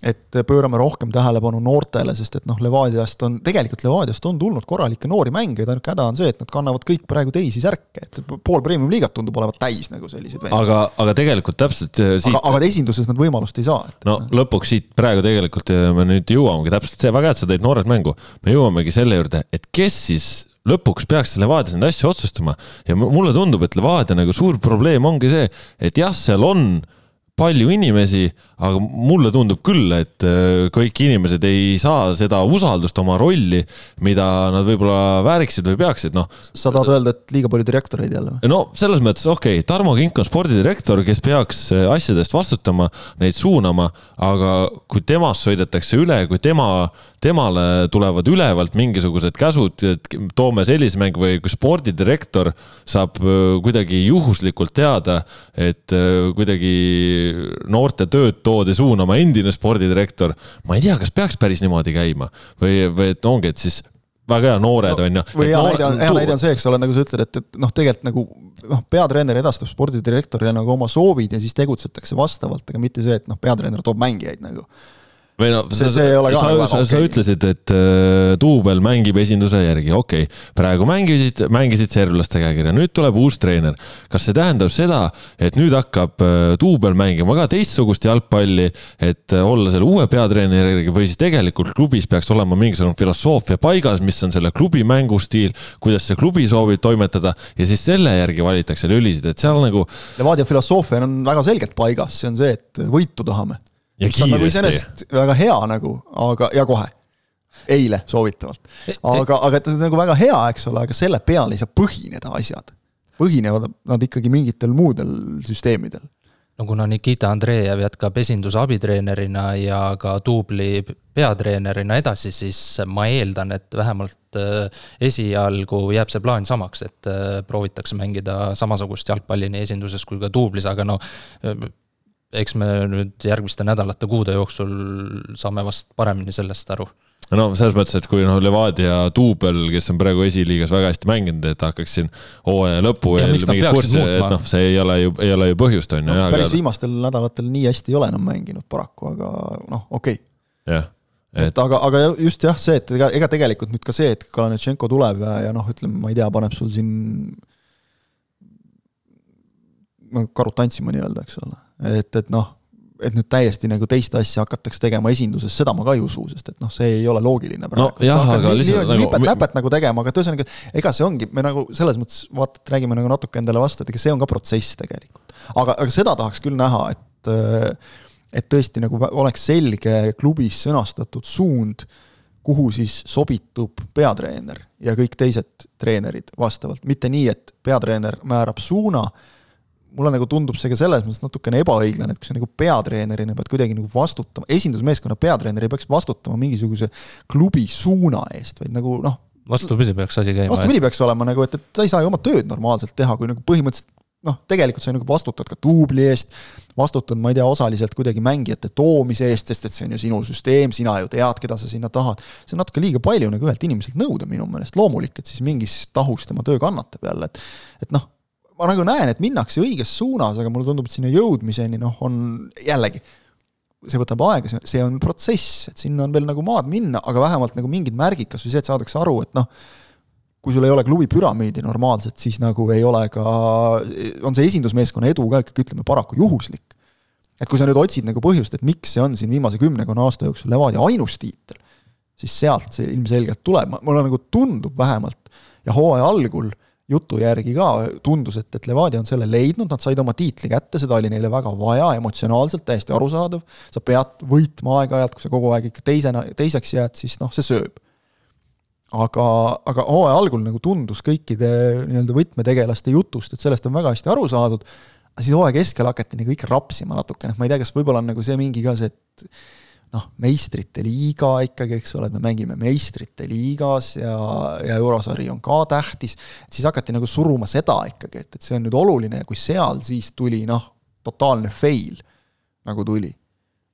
Speaker 2: et pöörame rohkem tähelepanu noortele, sest et noh, Levadiast on, tegelikult Levadiast on tulnud korralikke noori mängijaid, ainuke häda on see, et nad kannavad kõik praegu teisi särke, et pool premium-liigat tundub olevat täis nagu selliseid
Speaker 1: vendasid. aga, aga tegelikult täpselt
Speaker 2: äh, siit aga, aga esinduses nad võimalust ei saa.
Speaker 1: no lõpuks siit praegu tegelikult äh, me nüüd jõuamegi täpselt see, väga hea, et sa tõid noored mängu, me jõuamegi selle juurde, et kes siis lõpuks peaks Levadia neid asju otsustama ja mulle tundub, et Levadia nagu suur probleem ongi see, et jah, seal on palju inimesi, aga mulle tundub küll, et äh, kõik inimesed ei saa seda usaldust oma rolli, mida nad võib-olla vääriksid või peaksid, noh.
Speaker 2: sa tahad öelda, et liiga palju direktoreid jälle või?
Speaker 1: no selles mõttes, okei okay,, Tarmo Kink on spordidirektor, kes peaks äh, asjadest vastutama, neid suunama, aga kui temast sõidetakse üle, kui tema temale tulevad ülevalt mingisugused käsud, et toome sellise mängu või kui spordidirektor saab äh, kuidagi juhuslikult teada, et äh, kuidagi noorte tööd toodi suunama endine spordidirektor. ma ei tea, kas peaks päris niimoodi käima või, või et ongi, et siis väga hea, noored no, on ju.
Speaker 2: või hea näide on, hea näide on see, eks ole, nagu sa ütled, et, et noh, tegelikult nagu noh, peatreener edastab spordidirektorile nagu oma soovid ja siis tegutsetakse vastavalt, aga mitte see, et noh, peatreener toob mängijaid nagu
Speaker 1: või no see, see ei ole ka sa, nagu sa, okay. sa ütlesid, et äh, duubel mängib esinduse järgi, okei okay.. praegu mängisid, mängisid serblaste käekirja, nüüd tuleb uus treener. kas see tähendab seda, et nüüd hakkab äh, duubel mängima ka teistsugust jalgpalli, et äh, olla selle uue peatreeneri järgi või siis tegelikult klubis peaks olema mingisugune filosoofia paigas, mis on selle klubi mängustiil, kuidas see klubi soovib toimetada ja siis selle järgi valitakse lülisid, et seal nagu.
Speaker 2: Levadia filosoofia on väga selgelt paigas, see on see, et võitu tahame
Speaker 1: mis on nagu
Speaker 2: iseenesest väga hea nagu, aga, ja kohe. eile soovitavalt. aga, aga et nagu väga hea, eks ole, aga selle peal ei saa põhineda asjad. põhinevad nad ikkagi mingitel muudel süsteemidel
Speaker 3: no kuna Nikita Andreev jätkab esinduse abitreenerina ja ka duubli peatreenerina edasi, siis ma eeldan, et vähemalt äh, esialgu jääb see plaan samaks, et äh, proovitakse mängida samasugust jalgpalli nii esinduses kui ka duublis, aga no äh, eks me nüüd järgmiste nädalate, kuude jooksul saame vast paremini sellest aru.
Speaker 1: No selles mõttes, et kui noh, Levadia duubel, kes on praegu esiliigas väga hästi mänginud, et hakkaks siin hooaja lõppu veel mingit kurssi, et noh, see ei ole ju, ei ole ju põhjust, on ju
Speaker 2: päris aga... viimastel nädalatel nii hästi ei ole enam mänginud paraku, aga noh, okei. Okay..
Speaker 1: jah
Speaker 2: et, et aga, aga just jah, see, et ega, ega tegelikult nüüd ka see, et Kalanetšenko tuleb ja, ja noh, ütleme, ma ei tea, paneb sul siin no karut tantsima nii-öelda, eks ole. Et, et noh, et nüüd täiesti nagu teist asja hakatakse tegema esinduses, seda ma ka ei usu, sest et noh, see ei ole loogiline
Speaker 1: praegu no,. jah, aga lihtsalt
Speaker 2: nagu nipet-näpet nagu tegema, aga ühesõnaga, ega see ongi, me nagu selles mõttes vaata, et räägime nagu natuke endale vastu, et ega see on ka protsess tegelikult. aga, aga seda tahaks küll näha, et et tõesti nagu oleks selge klubis sõnastatud suund, kuhu siis sobitub peatreener ja kõik teised treenerid vastavalt, mitte nii, et peatreener määrab suuna mulle nagu tundub see ka selles mõttes natukene ebaõiglane, et kui sa nagu peatreenerina pead kuidagi nagu vastutama, esindusmeeskonna peatreener ei peaks vastutama mingisuguse klubi suuna eest, vaid nagu noh.
Speaker 3: vastupidi peaks asi käima.
Speaker 2: vastupidi peaks olema nagu, et, et ta ei saa ju oma tööd normaalselt teha, kui nagu põhimõtteliselt noh, tegelikult sa nagu vastutad ka duubli eest, vastutad, ma ei tea, osaliselt kuidagi mängijate toomise eest, sest et see on ju sinu süsteem, sina ju tead, keda sa sinna tahad. see on natuke liiga palju nagu ühelt inimeselt nõuda minu meelest, loomulik, et siis mingis tahus tema töö kannatab jälle, et et noh ma nagu näen, et minnakse õiges suunas, aga mulle tundub, et sinna jõudmiseni noh, on jällegi, see võtab aega, see, see on protsess, et sinna on veel nagu maad minna, aga vähemalt nagu mingid märgid, kas või see, et saadakse aru, et noh, kui sul ei ole klubi püramiidi normaalselt, siis nagu ei ole ka, on see esindusmeeskonna edu ka ikkagi ütleme paraku juhuslik. et kui sa nüüd otsid nagu põhjust, et miks see on siin viimase kümnekonna aasta jooksul Levadia ainus tiitel, siis sealt see ilmselgelt tuleb, mulle nagu tundub vähemalt ja hooaja algul jutu järgi ka tundus, et, et Levadia on selle leidnud, nad said oma tiitli kätte, seda oli neile väga vaja, emotsionaalselt täiesti arusaadav, sa pead võitma aeg-ajalt, kui sa kogu aeg ikka teisena, teiseks jääd, siis noh, see sööb. aga, aga hooaja algul nagu tundus kõikide nii-öelda võtmetegelaste jutust, et sellest on väga hästi aru saadud, aga siis hooaja keskel hakati nagu ikka rapsima natukene, ma ei tea, kas võib-olla on nagu see mingi ka see, et noh, meistrite liiga ikkagi, eks ole, et me mängime meistrite liigas ja, ja eurosari on ka tähtis, siis hakati nagu suruma seda ikkagi, et, et see on nüüd oluline ja kui seal siis tuli noh, totaalne fail nagu tuli,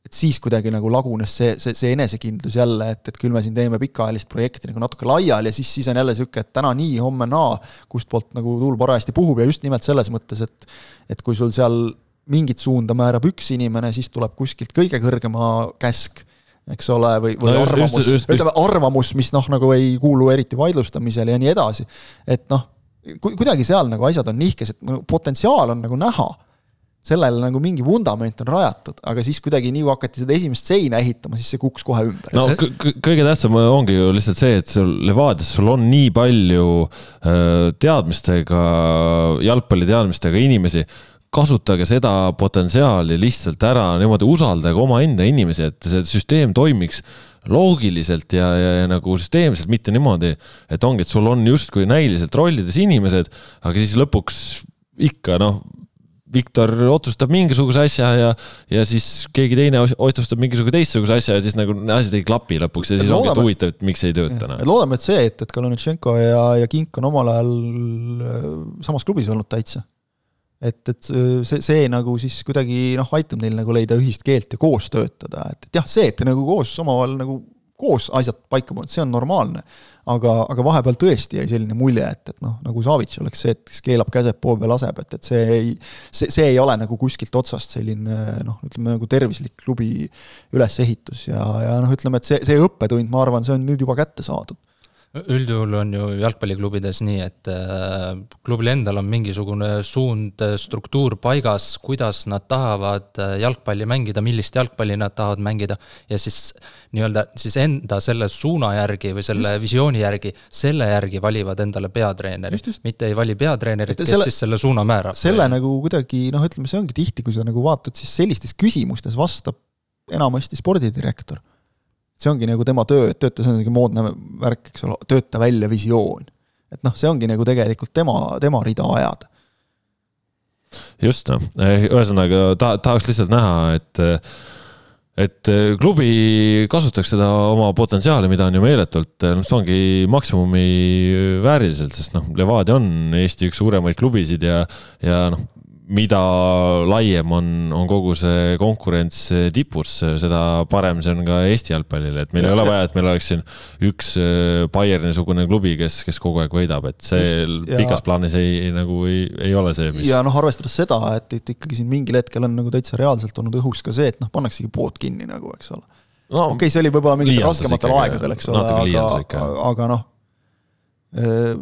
Speaker 2: et siis kuidagi nagu lagunes see, see, see enesekindlus jälle, et, et küll me siin teeme pikaajalist projekti nagu natuke laiali ja siis, siis on jälle niisugune, et täna nii, homme naa, kustpoolt nagu tuul parajasti puhub ja just nimelt selles mõttes, et et kui sul seal mingit suunda määrab üks inimene, siis tuleb kuskilt kõige kõrgema käsk, eks ole, või, või no, arvamus, ütleme arvamus, mis noh, nagu ei kuulu eriti vaidlustamisele ja nii edasi. et noh, kuidagi seal nagu asjad on nihkes, et potentsiaal on nagu näha sellele nagu mingi vundament on rajatud, aga siis kuidagi nii kui hakati seda esimest seina ehitama, siis see kukkus kohe ümber.
Speaker 1: no kõige tähtsam ongi ju lihtsalt see, et sul Levadias sul on nii palju teadmistega, jalgpalliteadmistega inimesi kasutage seda potentsiaali lihtsalt ära, niimoodi usaldage omaenda inimesi, et see süsteem toimiks loogiliselt ja, ja, ja nagu süsteemselt, mitte niimoodi, et ongi, et sul on justkui näiliselt rollides inimesed, aga siis lõpuks ikka noh, Viktor otsustab mingisuguse asja ja, ja siis keegi teine otsustab mingisuguse teistsuguse asja ja siis nagu asjad ei klapi lõpuks ja siis loodame, ongi huvitav, et miks ei tööta.
Speaker 2: Loodame, et see, et, et Kalonitšenko ja, ja Kink on omal ajal äh, samas klubis olnud täitsa et, et see, see nagu siis kuidagi noh, aitab neil nagu leida ühist keelt ja koos töötada, et, et jah, see, et te nagu koos omavahel nagu koos asjad paika pannud, see on normaalne. aga, aga vahepeal tõesti jäi selline mulje, et, et noh, nagu Savits oleks see, et kes keelab käsed poole peal laseb, et, et see ei, see, see ei ole nagu kuskilt otsast selline noh, ütleme nagu tervislik klubi ülesehitus ja, ja noh, ütleme, et see, see õppetund, ma arvan, see on nüüd juba kätte saadud
Speaker 3: üldjuhul on ju jalgpalliklubides nii, et äh, klubil endal on mingisugune suund, äh, struktuur paigas, kuidas nad tahavad äh, jalgpalli mängida, millist jalgpalli nad tahavad mängida. ja siis nii-öelda siis enda selle suuna järgi või selle just. visiooni järgi, selle järgi valivad endale peatreeneri. mitte ei vali peatreenerit, kes selle, siis selle suuna määrab.
Speaker 2: selle nagu kuidagi noh, ütleme, see ongi tihti, kui sa nagu vaatad, siis sellistes küsimustes vastab enamasti spordidirektor see ongi nagu tema töö, et tööta, see on niisugune moodne värk, eks ole, tööta välja visioon. et noh, see ongi nagu tegelikult tema, tema rida ajada.
Speaker 1: just noh, ühesõnaga ta, tahaks lihtsalt näha, et et klubi kasutaks seda oma potentsiaali, mida on ju meeletult, noh, see ongi maksimumi vääriliselt, sest noh, Levadia on Eesti üks suuremaid klubisid ja, ja noh, mida laiem on, on kogu see konkurents tipus, seda parem see on ka Eesti jalgpallile, et meil ja, ei ole vaja, et meil oleks siin üks äh, Bayerni-sugune klubi, kes, kes kogu aeg võidab, et see Just, ja, pikas plaanis ei, ei nagu ei, ei ole see,
Speaker 2: mis. ja noh, arvestades seda, et, et ikkagi siin mingil hetkel on nagu täitsa reaalselt olnud õhus ka see, et noh, pannaksegi pood kinni nagu, eks ole no,. okei okay,, see oli võib-olla mingitel raskematel aegadel, eks ole, aga, aga noh, äh,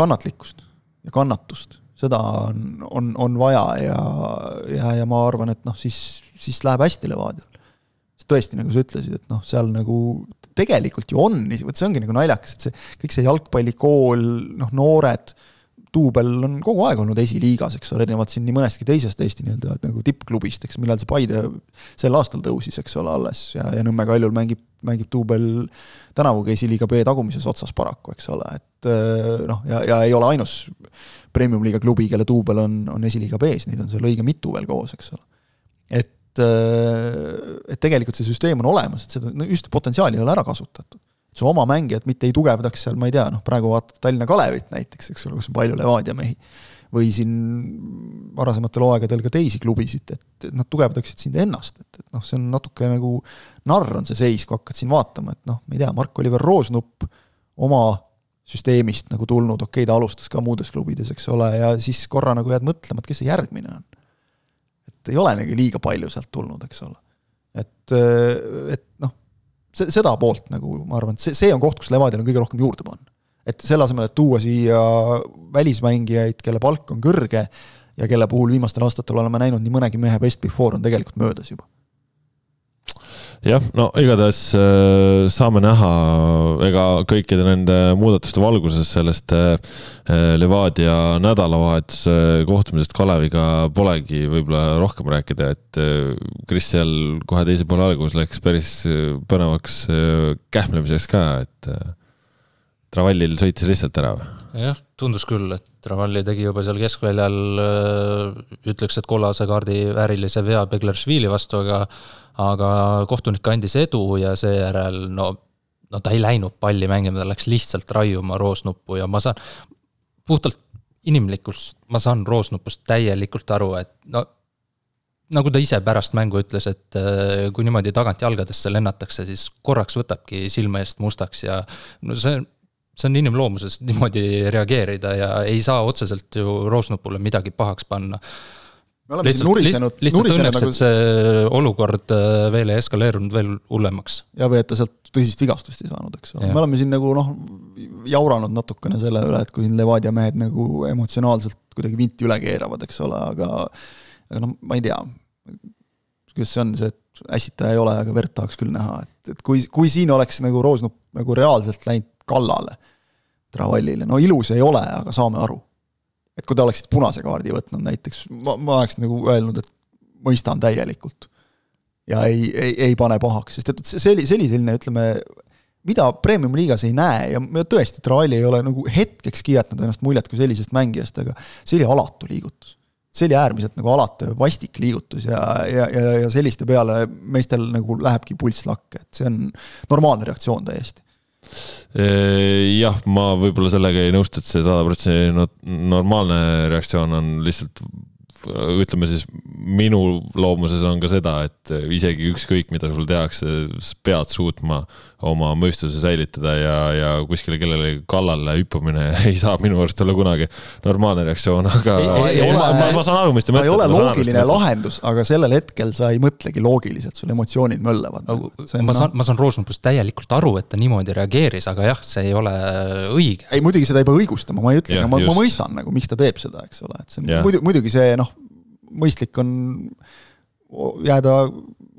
Speaker 2: kannatlikkust ja kannatust seda on, on, on vaja ja, ja, ja ma arvan, et noh, siis, siis läheb hästi Levadial. sest tõesti, nagu sa ütlesid, et noh, seal nagu tegelikult ju on, vot see ongi nagu naljakas, et see, kõik see jalgpallikool, noh, noored, duubel on kogu aeg olnud esiliigas, eks ole, erinevalt siin nii mõnestki teisest Eesti nii-öelda nagu tippklubist, eks, millal see Paide sel aastal tõusis, eks ole, alles ja, ja Nõmme Kaljul mängib, mängib duubel tänavugi esiliiga B tagumises otsas paraku, eks ole, et noh, ja, ja ei ole ainus premium-liiga klubi, kelle duubel on, on esiliiga B-s, neid on seal õige mitu veel koos, eks ole. et, äh, et tegelikult see süsteem on olemas, et seda, no just potentsiaali ei ole ära kasutatud. su oma mängijad mitte ei tugevdaks seal, ma ei tea, noh praegu vaatad Tallinna Kalevit näiteks, eks ole, kus on palju Levadia mehi, või siin varasematel hooaegadel ka teisi klubisid, et nad tugevdaksid sind ennast, et, et noh, see on natuke nagu narr on see seis, kui hakkad siin vaatama, et noh, ma ei tea, Mark-Oliver Roosnupp oma süsteemist nagu tulnud, okei okay,, ta alustas ka muudes klubides, eks ole, ja siis korra nagu jääd mõtlema, et kes see järgmine on. et ei ole nagu liiga palju sealt tulnud, eks ole. et, et noh, see, seda poolt nagu ma arvan, et see, see on koht, kus Levadial on kõige rohkem juurde panna. et selle asemel, et tuua siia välismängijaid, kelle palk on kõrge ja kelle puhul viimastel aastatel oleme näinud nii mõnegi mehe best before on tegelikult möödas juba
Speaker 1: jah, no igatahes äh, saame näha, ega kõikide nende muudatuste valguses sellest äh, Levadia nädalavahetuse kohtumisest Kaleviga polegi võib-olla rohkem rääkida, et äh, Kris seal kohe teise poole alguses läks päris põnevaks kähmlemiseks ka, et Travallil sõitis lihtsalt ära või?
Speaker 3: jah, tundus küll, et Travalli tegi juba seal keskväljal, ütleks, et kollase kaardi väärilise vea Begleršvili vastu, aga aga kohtunik andis edu ja seejärel no, no ta ei läinud palli mängima, ta läks lihtsalt raiuma roosnuppu ja ma saan, puhtalt inimlikust, ma saan roosnupust täielikult aru, et no nagu ta ise pärast mängu ütles, et äh, kui niimoodi tagantjalgadesse lennatakse, siis korraks võtabki silme eest mustaks ja no see, see on inimloomusest niimoodi reageerida ja ei saa otseselt ju roosnupule midagi pahaks panna
Speaker 2: me oleme lihtsalt, siin nurisenud.
Speaker 3: lihtsalt õnneks nagu..., et see olukord äh, veel ei eskaleerunud veel hullemaks.
Speaker 2: ja või et ta sealt tõsist vigastust ei saanud, eks ole, me oleme siin nagu noh, jauranud natukene selle üle, et kui Levadia mehed nagu emotsionaalselt kuidagi vinti üle keeravad, eks ole, aga aga noh, ma ei tea, kuidas see on, see, et ässitaja ei ole, aga verd tahaks küll näha, et, et kui, kui siin oleks nagu Roosnup nagu reaalselt läinud kallale Travallile, no ilus ei ole, aga saame aru et kui te oleksite punase kaardi võtnud näiteks, ma, ma oleks nagu öelnud, et mõistan täielikult. ja ei, ei, ei pane pahaks, sest et see oli, see oli selline, ütleme, mida premium-liigas ei näe ja tõesti, Trali ei ole nagu hetkekski jätnud ennast muljet kui sellisest mängijast, aga see oli alatu liigutus. see oli äärmiselt nagu alatu ja vastik liigutus ja, ja, ja, ja selliste peale meestel nagu lähebki pulss lakke, et see on normaalne reaktsioon täiesti
Speaker 1: jah, ma võib-olla sellega ei nõustu, et see sada protsenti normaalne reaktsioon on lihtsalt ütleme siis minu loomuses on ka seda, et isegi ükskõik, mida sul tehakse, pead suutma oma mõistuse säilitada ja, ja kuskile kellelegi kallale hüppamine [LAUGHS] ei saa minu arust olla kunagi normaalne reaktsioon, aga ei, ei, ma, ma, ma saan aru, mis te
Speaker 2: mõtlete. ta ei ole loogiline lahendus, aga sellel hetkel sa ei mõtlegi loogiliselt, sul emotsioonid möllavad.
Speaker 3: ma saan, ma saan Roosnupust täielikult aru, et ta niimoodi reageeris, aga jah, see ei ole õige.
Speaker 2: ei, muidugi seda ei pea õigustama, ma ei ütle, aga ma, ma mõistan nagu, miks ta teeb seda, eks ole, et see on muidu, muidugi see noh, mõistlik on jääda,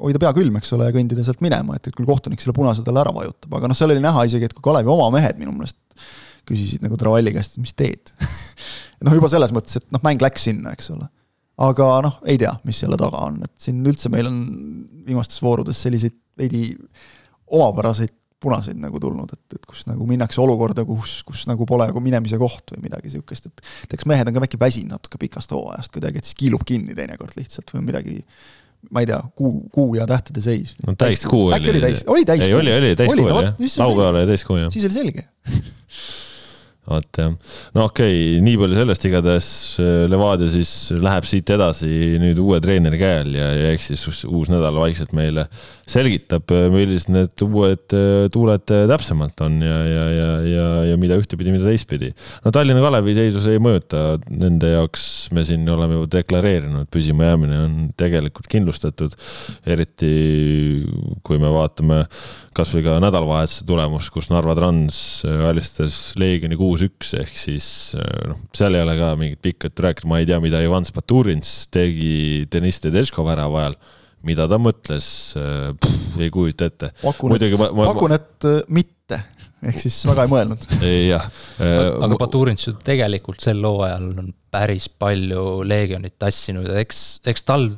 Speaker 2: hoida pea külm, eks ole, ja kõndida sealt minema, et, et küll kohtunik selle punase talle ära vajutab, aga noh, seal oli näha isegi, et kui Kalevi oma mehed minu meelest küsisid nagu Travalli käest, et mis teed? [LAUGHS] Noh, juba selles mõttes, et noh, mäng läks sinna, eks ole. aga noh, ei tea, mis selle taga on, et siin üldse meil on viimastes voorudes selliseid veidi omapäraseid punaseid nagu tulnud, et, et kus nagu minnakse olukorda, kus, kus nagu pole nagu minemise koht või midagi et et eks mehed on ka äkki väsinud natuke pikast hooajast kuidagi, et siis kiilub kinni teinekord lihtsalt või midagi ma ei tea, kuu, kuu ja tähtede seis.
Speaker 1: no täiskuu
Speaker 2: oli. äkki oli täis, oli täiskuu?
Speaker 1: ei, oli, oli täiskuu oli jah, laupäeval oli täiskuu jah.
Speaker 2: siis oli selge [LAUGHS]
Speaker 1: vot jah, no okei okay,, nii palju sellest, igatahes äh, Levadia siis läheb siit edasi nüüd uue treeneri käe all ja, ja eks siis uus nädal vaikselt meile selgitab, äh, millised need uued äh, tuuled täpsemalt on ja, ja, ja, ja, ja mida ühtepidi, mida teistpidi. no Tallinna Kalevi seisus ei mõjuta, nende jaoks me siin oleme ju deklareerinud, püsimajäämine on tegelikult kindlustatud. eriti kui me vaatame kasvõi ka nädalavahetuse tulemust, kus Narva Trans alistas Leegioni kuus-üks, ehk siis noh, seal ei ole ka mingit pikka juttu rääkida, ma ei tea, mida Ivan Spaturins tegi Deniss Tedesco värava ajal mida ta mõtles, ei kujuta ette.
Speaker 2: pakun, et, pakun, et äh, mitte, ehk siis väga ei mõelnud. [LAUGHS]
Speaker 1: jah.
Speaker 3: aga Baturins ju tegelikult sel hooajal on päris palju Leegionit tassinud ja eks, eks tal,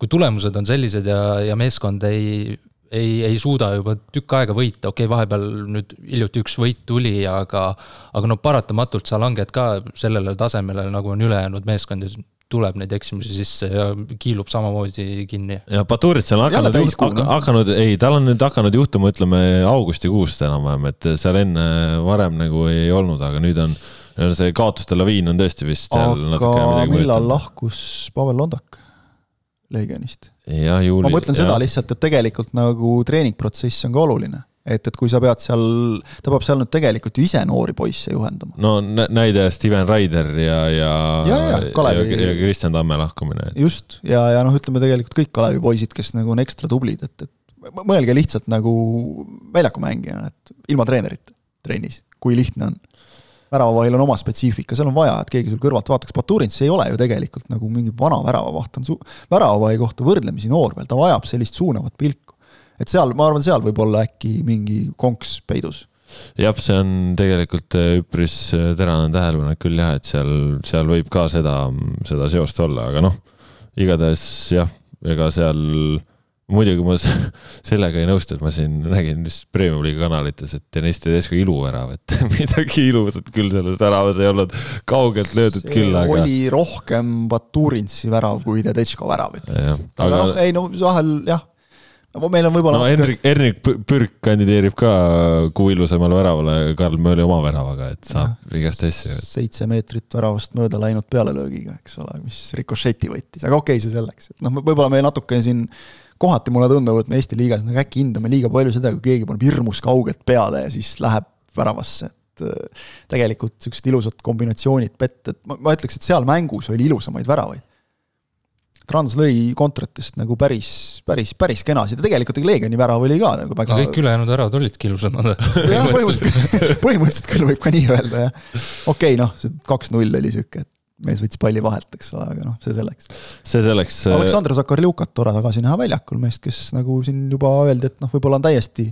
Speaker 3: kui tulemused on sellised ja, ja meeskond ei ei, ei suuda juba tükk aega võita, okei okay,, vahepeal nüüd hiljuti üks võit tuli, aga aga no paratamatult sa langed ka sellele tasemele, nagu on ülejäänud meeskond ja tuleb neid eksimusi sisse ja kiilub samamoodi kinni.
Speaker 1: ja Baturits on hakanud, hakanud, hakanud, ei, tal on nüüd hakanud juhtuma, ütleme augustikuust enam-vähem, et seal enne varem nagu ei olnud, aga nüüd on see kaotuste laviin on tõesti vist seal
Speaker 2: aga millal lahkus Pavel Londak? Leegionist. ma mõtlen ja. seda lihtsalt, et tegelikult nagu treeningprotsess on ka oluline. Et, et kui sa pead seal, ta peab seal nüüd tegelikult ju ise noori poisse juhendama.
Speaker 1: no näide Steven Raider ja, ja,
Speaker 2: ja, ja, Kalevi...
Speaker 1: ja, ja Kristjan Tamme lahkumine.
Speaker 2: just, ja, ja noh, ütleme tegelikult kõik Kalevi poisid, kes nagu on ekstra tublid, et, et mõelge lihtsalt nagu väljakumängijana, et ilma treenerita trennis, kui lihtne on väravavahil on oma spetsiifika, seal on vaja, et keegi sul kõrvalt vaataks, Baturins ei ole ju tegelikult nagu mingi vana väravavaht, on su-, väravavahi kohta võrdlemisi noor veel, ta vajab sellist suunavat pilku. Et seal, ma arvan, seal võib olla äkki mingi konks peidus
Speaker 1: jah, see on tegelikult äh, üpris äh, terane tähelepanek küll jah, et seal, seal võib ka seda, seda seost olla, aga noh, igatahes jah, ega seal muidugi ma [LAUGHS] sellega ei nõustu, et ma siin nägin vist Premium-liiga kanalites, et Deniss Tedesco iluvärav, et [LAUGHS] midagi ilusat küll selles väravas ei olnud, kaugelt löödud see küll,
Speaker 2: aga. oli rohkem Baturinsi värav kui Tedesco värav, ütleks. aga, aga noh, ei no vahel jah meil on võib-olla
Speaker 1: no natuke... Hendrik, Hendrik Pürk kandideerib ka kuu ilusamale väravale Karl Mööli oma väravaga, et saab igast asju.
Speaker 2: seitse meetrit väravast mööda läinud pealelöögiga, eks ole, mis rikošeti võttis, aga okei okay, see selleks, et noh, võib-olla me natuke siin kohati mulle tundub, et me Eesti liigas nagu äkki hindame liiga palju seda, kui keegi paneb hirmus kaugelt peale ja siis läheb väravasse, et äh, tegelikult niisugused ilusad kombinatsioonid pett, et ma, ma ütleks, et seal mängus oli ilusamaid väravaid. Trans lõi kontratest nagu päris, päris, päris kenasid ja tegelikult Leegioni värav oli ka nagu väga.
Speaker 3: kõik ülejäänud väravad olidki ilusamad.
Speaker 2: jah, põhimõtteliselt, põhimõtteliselt küll võib ka nii öelda, jah. okei okay,, noh, see kaks-null oli sihuke, et mees võttis palli vahelt, eks ole, aga noh, see selleks.
Speaker 1: see selleks.
Speaker 2: Aleksandr Zakarljukat tore tagasi näha väljakul, meest, kes nagu siin juba öeldi, et noh, võib-olla on täiesti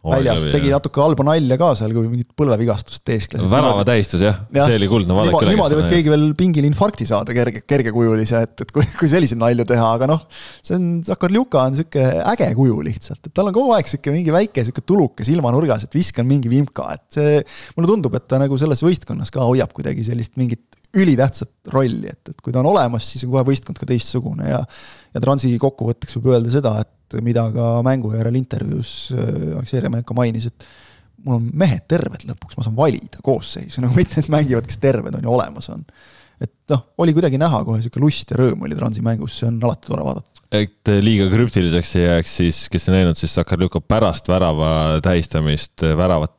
Speaker 2: väljas, tegi natuke halba nalja ka seal, kui mingit põlvevigastust teeskles.
Speaker 1: värava tähistus jah ja., see oli kuldne
Speaker 2: vaadake niimoodi võib keegi veel pingil infarkti saada kerge, kergekujulise, et, et kui, kui selliseid nalju teha, aga noh, see on, Zakarljuka on sihuke äge kuju lihtsalt, et tal on kogu aeg sihuke mingi väike sihuke tuluke silmanurgas, et viskan mingi vimka, et see, mulle tundub, et ta nagu selles võistkonnas ka hoiab kuidagi sellist mingit ülitähtsat rolli, et, et kui ta on olemas, siis on kohe võistkond ka teistsugune ja ja Transi kokkuvõtteks võib öelda seda, et mida ka mängu järel intervjuus äh, Aleksei Remenko mainis, et mul on mehed terved lõpuks, ma saan valida koosseisu, no [LAUGHS] mitte, et mängivad, kes terved on ja olemas on. et noh, oli kuidagi näha kohe niisugune lust ja rõõm oli Transi mängus, see on alati tore vaadata
Speaker 1: et liiga krüptiliseks ei jääks, siis kes ei näinud, siis Sakarljuka pärast värava tähistamist, väravat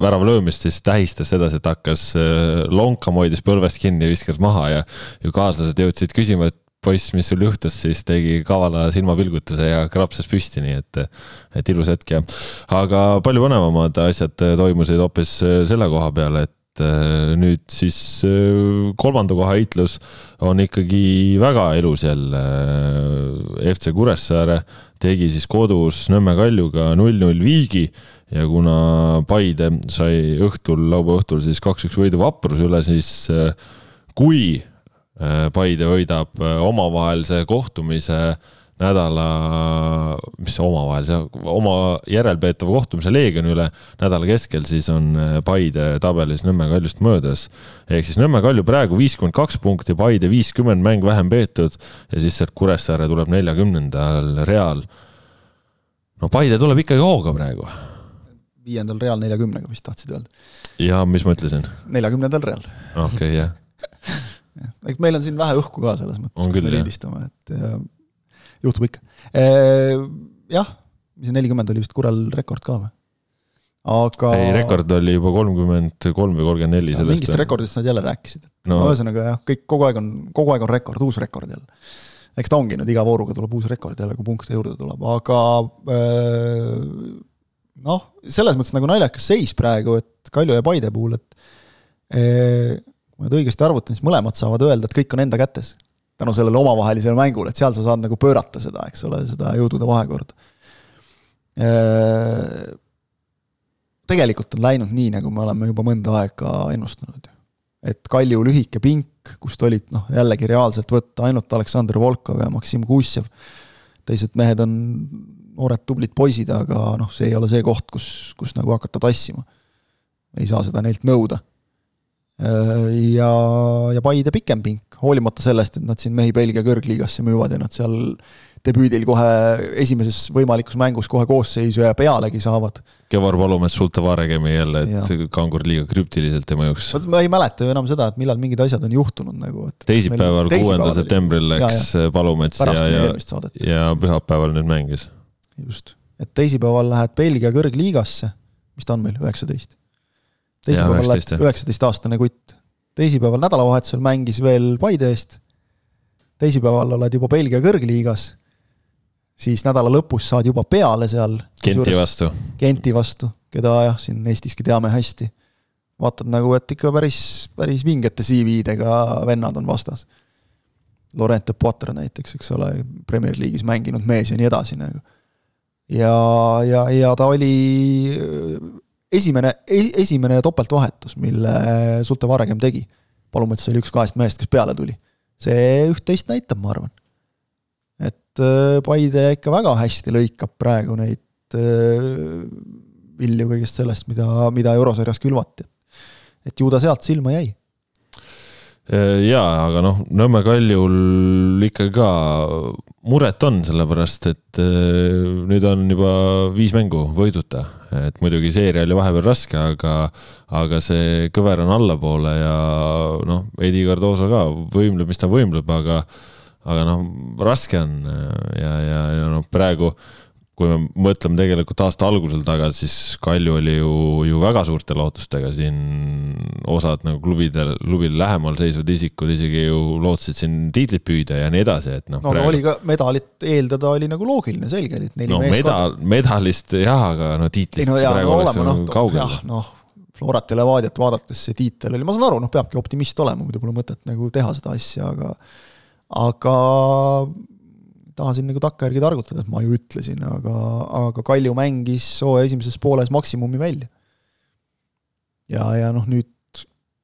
Speaker 1: värava löömist, siis tähistas sedasi, et hakkas äh, lonkama, hoidis põlvest kinni ja viskas maha ja ju kaaslased jõudsid küsima, et poiss, mis sul juhtus, siis tegi kavala silmapilgutuse ja krapsas püsti, nii et, et ilus hetk ja. aga palju põnevamad asjad toimusid hoopis äh, selle koha peal, et nüüd siis kolmanda koha heitlus on ikkagi väga elus jälle. FC Kuressaare tegi siis kodus Nõmme Kaljuga null-null viigi ja kuna Paide sai õhtul, laupäeva õhtul siis kaks-üks võidu Vapruse üle, siis äh, kui äh, Paide võidab äh, omavahelise kohtumise nädala, mis see omavahel, see oma järelpeetava kohtumise Leegioni üle nädala keskel, siis on äh, Paide tabelis Nõmme Kaljust möödas. ehk siis Nõmme Kalju praegu viiskümmend kaks punkti, Paide viiskümmend, mäng vähem peetud ja siis sealt Kuressaare tuleb neljakümnendal Real. no Paide tuleb ikkagi hooga praegu.
Speaker 2: viiendal Real neljakümnega vist tahtsid öelda.
Speaker 1: ja mis ma ütlesin?
Speaker 2: neljakümnendal Real.
Speaker 1: okei okay,, jah [LAUGHS]
Speaker 2: eks meil on siin vähe õhku ka selles mõttes,
Speaker 1: kui
Speaker 2: me lindistame, et juhtub ikka. Äh, jah, mis see nelikümmend oli vist Kurel rekord ka või? aga.
Speaker 1: ei, rekord oli juba kolmkümmend kolm või kolmkümmend neli
Speaker 2: sellest. mingist rekordist nad jälle rääkisid, et no ühesõnaga jah, kõik kogu aeg on, kogu aeg on rekord, uus rekord jälle. eks ta ongi nüüd, iga vooruga tuleb uus rekord jälle, kui punkte juurde tuleb, aga äh, noh, selles mõttes nagu naljakas seis praegu, et Kalju ja Paide puhul, et äh, kui ma nüüd õigesti arvutan, siis mõlemad saavad öelda, et kõik on enda kätes tänu sellele omavahelisele mängule, et seal sa saad nagu pöörata seda, eks ole, seda jõudude vahekorda. Äh, tegelikult on läinud nii, nagu me oleme juba mõnda aega ennustanud. et Kalju lühike pink, kust olid noh, jällegi reaalselt võtta ainult Aleksandr Volkov ja Maksim Kuusjev, teised mehed on noored tublid poisid, aga noh, see ei ole see koht, kus, kus nagu hakata tassima. ei saa seda neilt nõuda ja, ja Paide pikem pink, hoolimata sellest, et nad siin mehi Belgia kõrgliigasse müüvad ja nad seal debüüdil kohe esimeses võimalikus mängus kohe koosseisu ja pealegi saavad.
Speaker 1: Kevar Palumets Sulte Varegemi jälle, et kangur liiga krüptiliselt ei mõjuks.
Speaker 2: vot ma ei mäleta ju enam seda, et millal mingid asjad on juhtunud nagu, et
Speaker 1: teisipäeval, kuuendal septembril läks ja, ja. Palumets ja, ja, ja pühapäeval nüüd mängis.
Speaker 2: just, et teisipäeval lähed Belgia kõrgliigasse, mis ta on meil, üheksateist teisipäeval läks üheksateistaastane kutt. teisipäeval nädalavahetusel mängis veel Paide eest, teisipäeval oled juba Belgia kõrgliigas, siis nädala lõpus saad juba peale seal.
Speaker 1: Genti vastu.
Speaker 2: Genti vastu, keda jah, siin Eestiski teame hästi. vaatad nagu, et ikka päris, päris vingete CV-dega vennad on vastas. Laurent Potter näiteks, eks ole, Premier League'is mänginud mees ja nii edasi nagu. ja, ja, ja ta oli esimene, e-, esimene topeltvahetus, mille Sulte Varegem tegi. Palumets oli üks kahest mehest, kes peale tuli. see üht-teist näitab, ma arvan. et äh, Paide ikka väga hästi lõikab praegu neid äh, vilju kõigest sellest, mida, mida eurosarjas külvati. et ju ta sealt silma jäi
Speaker 1: Äh, jaa, aga noh, Nõmme Kaljul ikkagi ka muret on, sellepärast et äh, nüüd on juba viis mängu võiduta. et muidugi seeria oli vahepeal raske, aga, aga see kõver on allapoole ja noh, Edi Cardoso ka võimleb, mis ta võimleb, aga, aga noh, raske on ja, ja, ja noh, praegu kui me mõtleme tegelikult aasta algusel tagasi, siis Kalju oli ju, ju väga suurte lootustega siin, osad nagu klubidel, klubile lähemal seisvad isikud isegi ju lootsid siin tiitlit püüda ja nii edasi, et noh.
Speaker 2: no praegu... oli ka medalit eeldada oli nagu loogiline, selge, et neli
Speaker 1: no, meeskonda. medal, medalist jah, aga no tiitlist
Speaker 2: no, praegu no, oleks no, kaugel. jah, noh, Florat ja Levadiat vaadates see tiitel oli, ma saan aru, noh, peabki optimist olema, muidu pole mõtet nagu teha seda asja, aga aga tahan nagu takkajärgi targutada, et ma ju ütlesin, aga, aga Kalju mängis hooaja esimeses pooles maksimumi välja. ja, ja noh, nüüd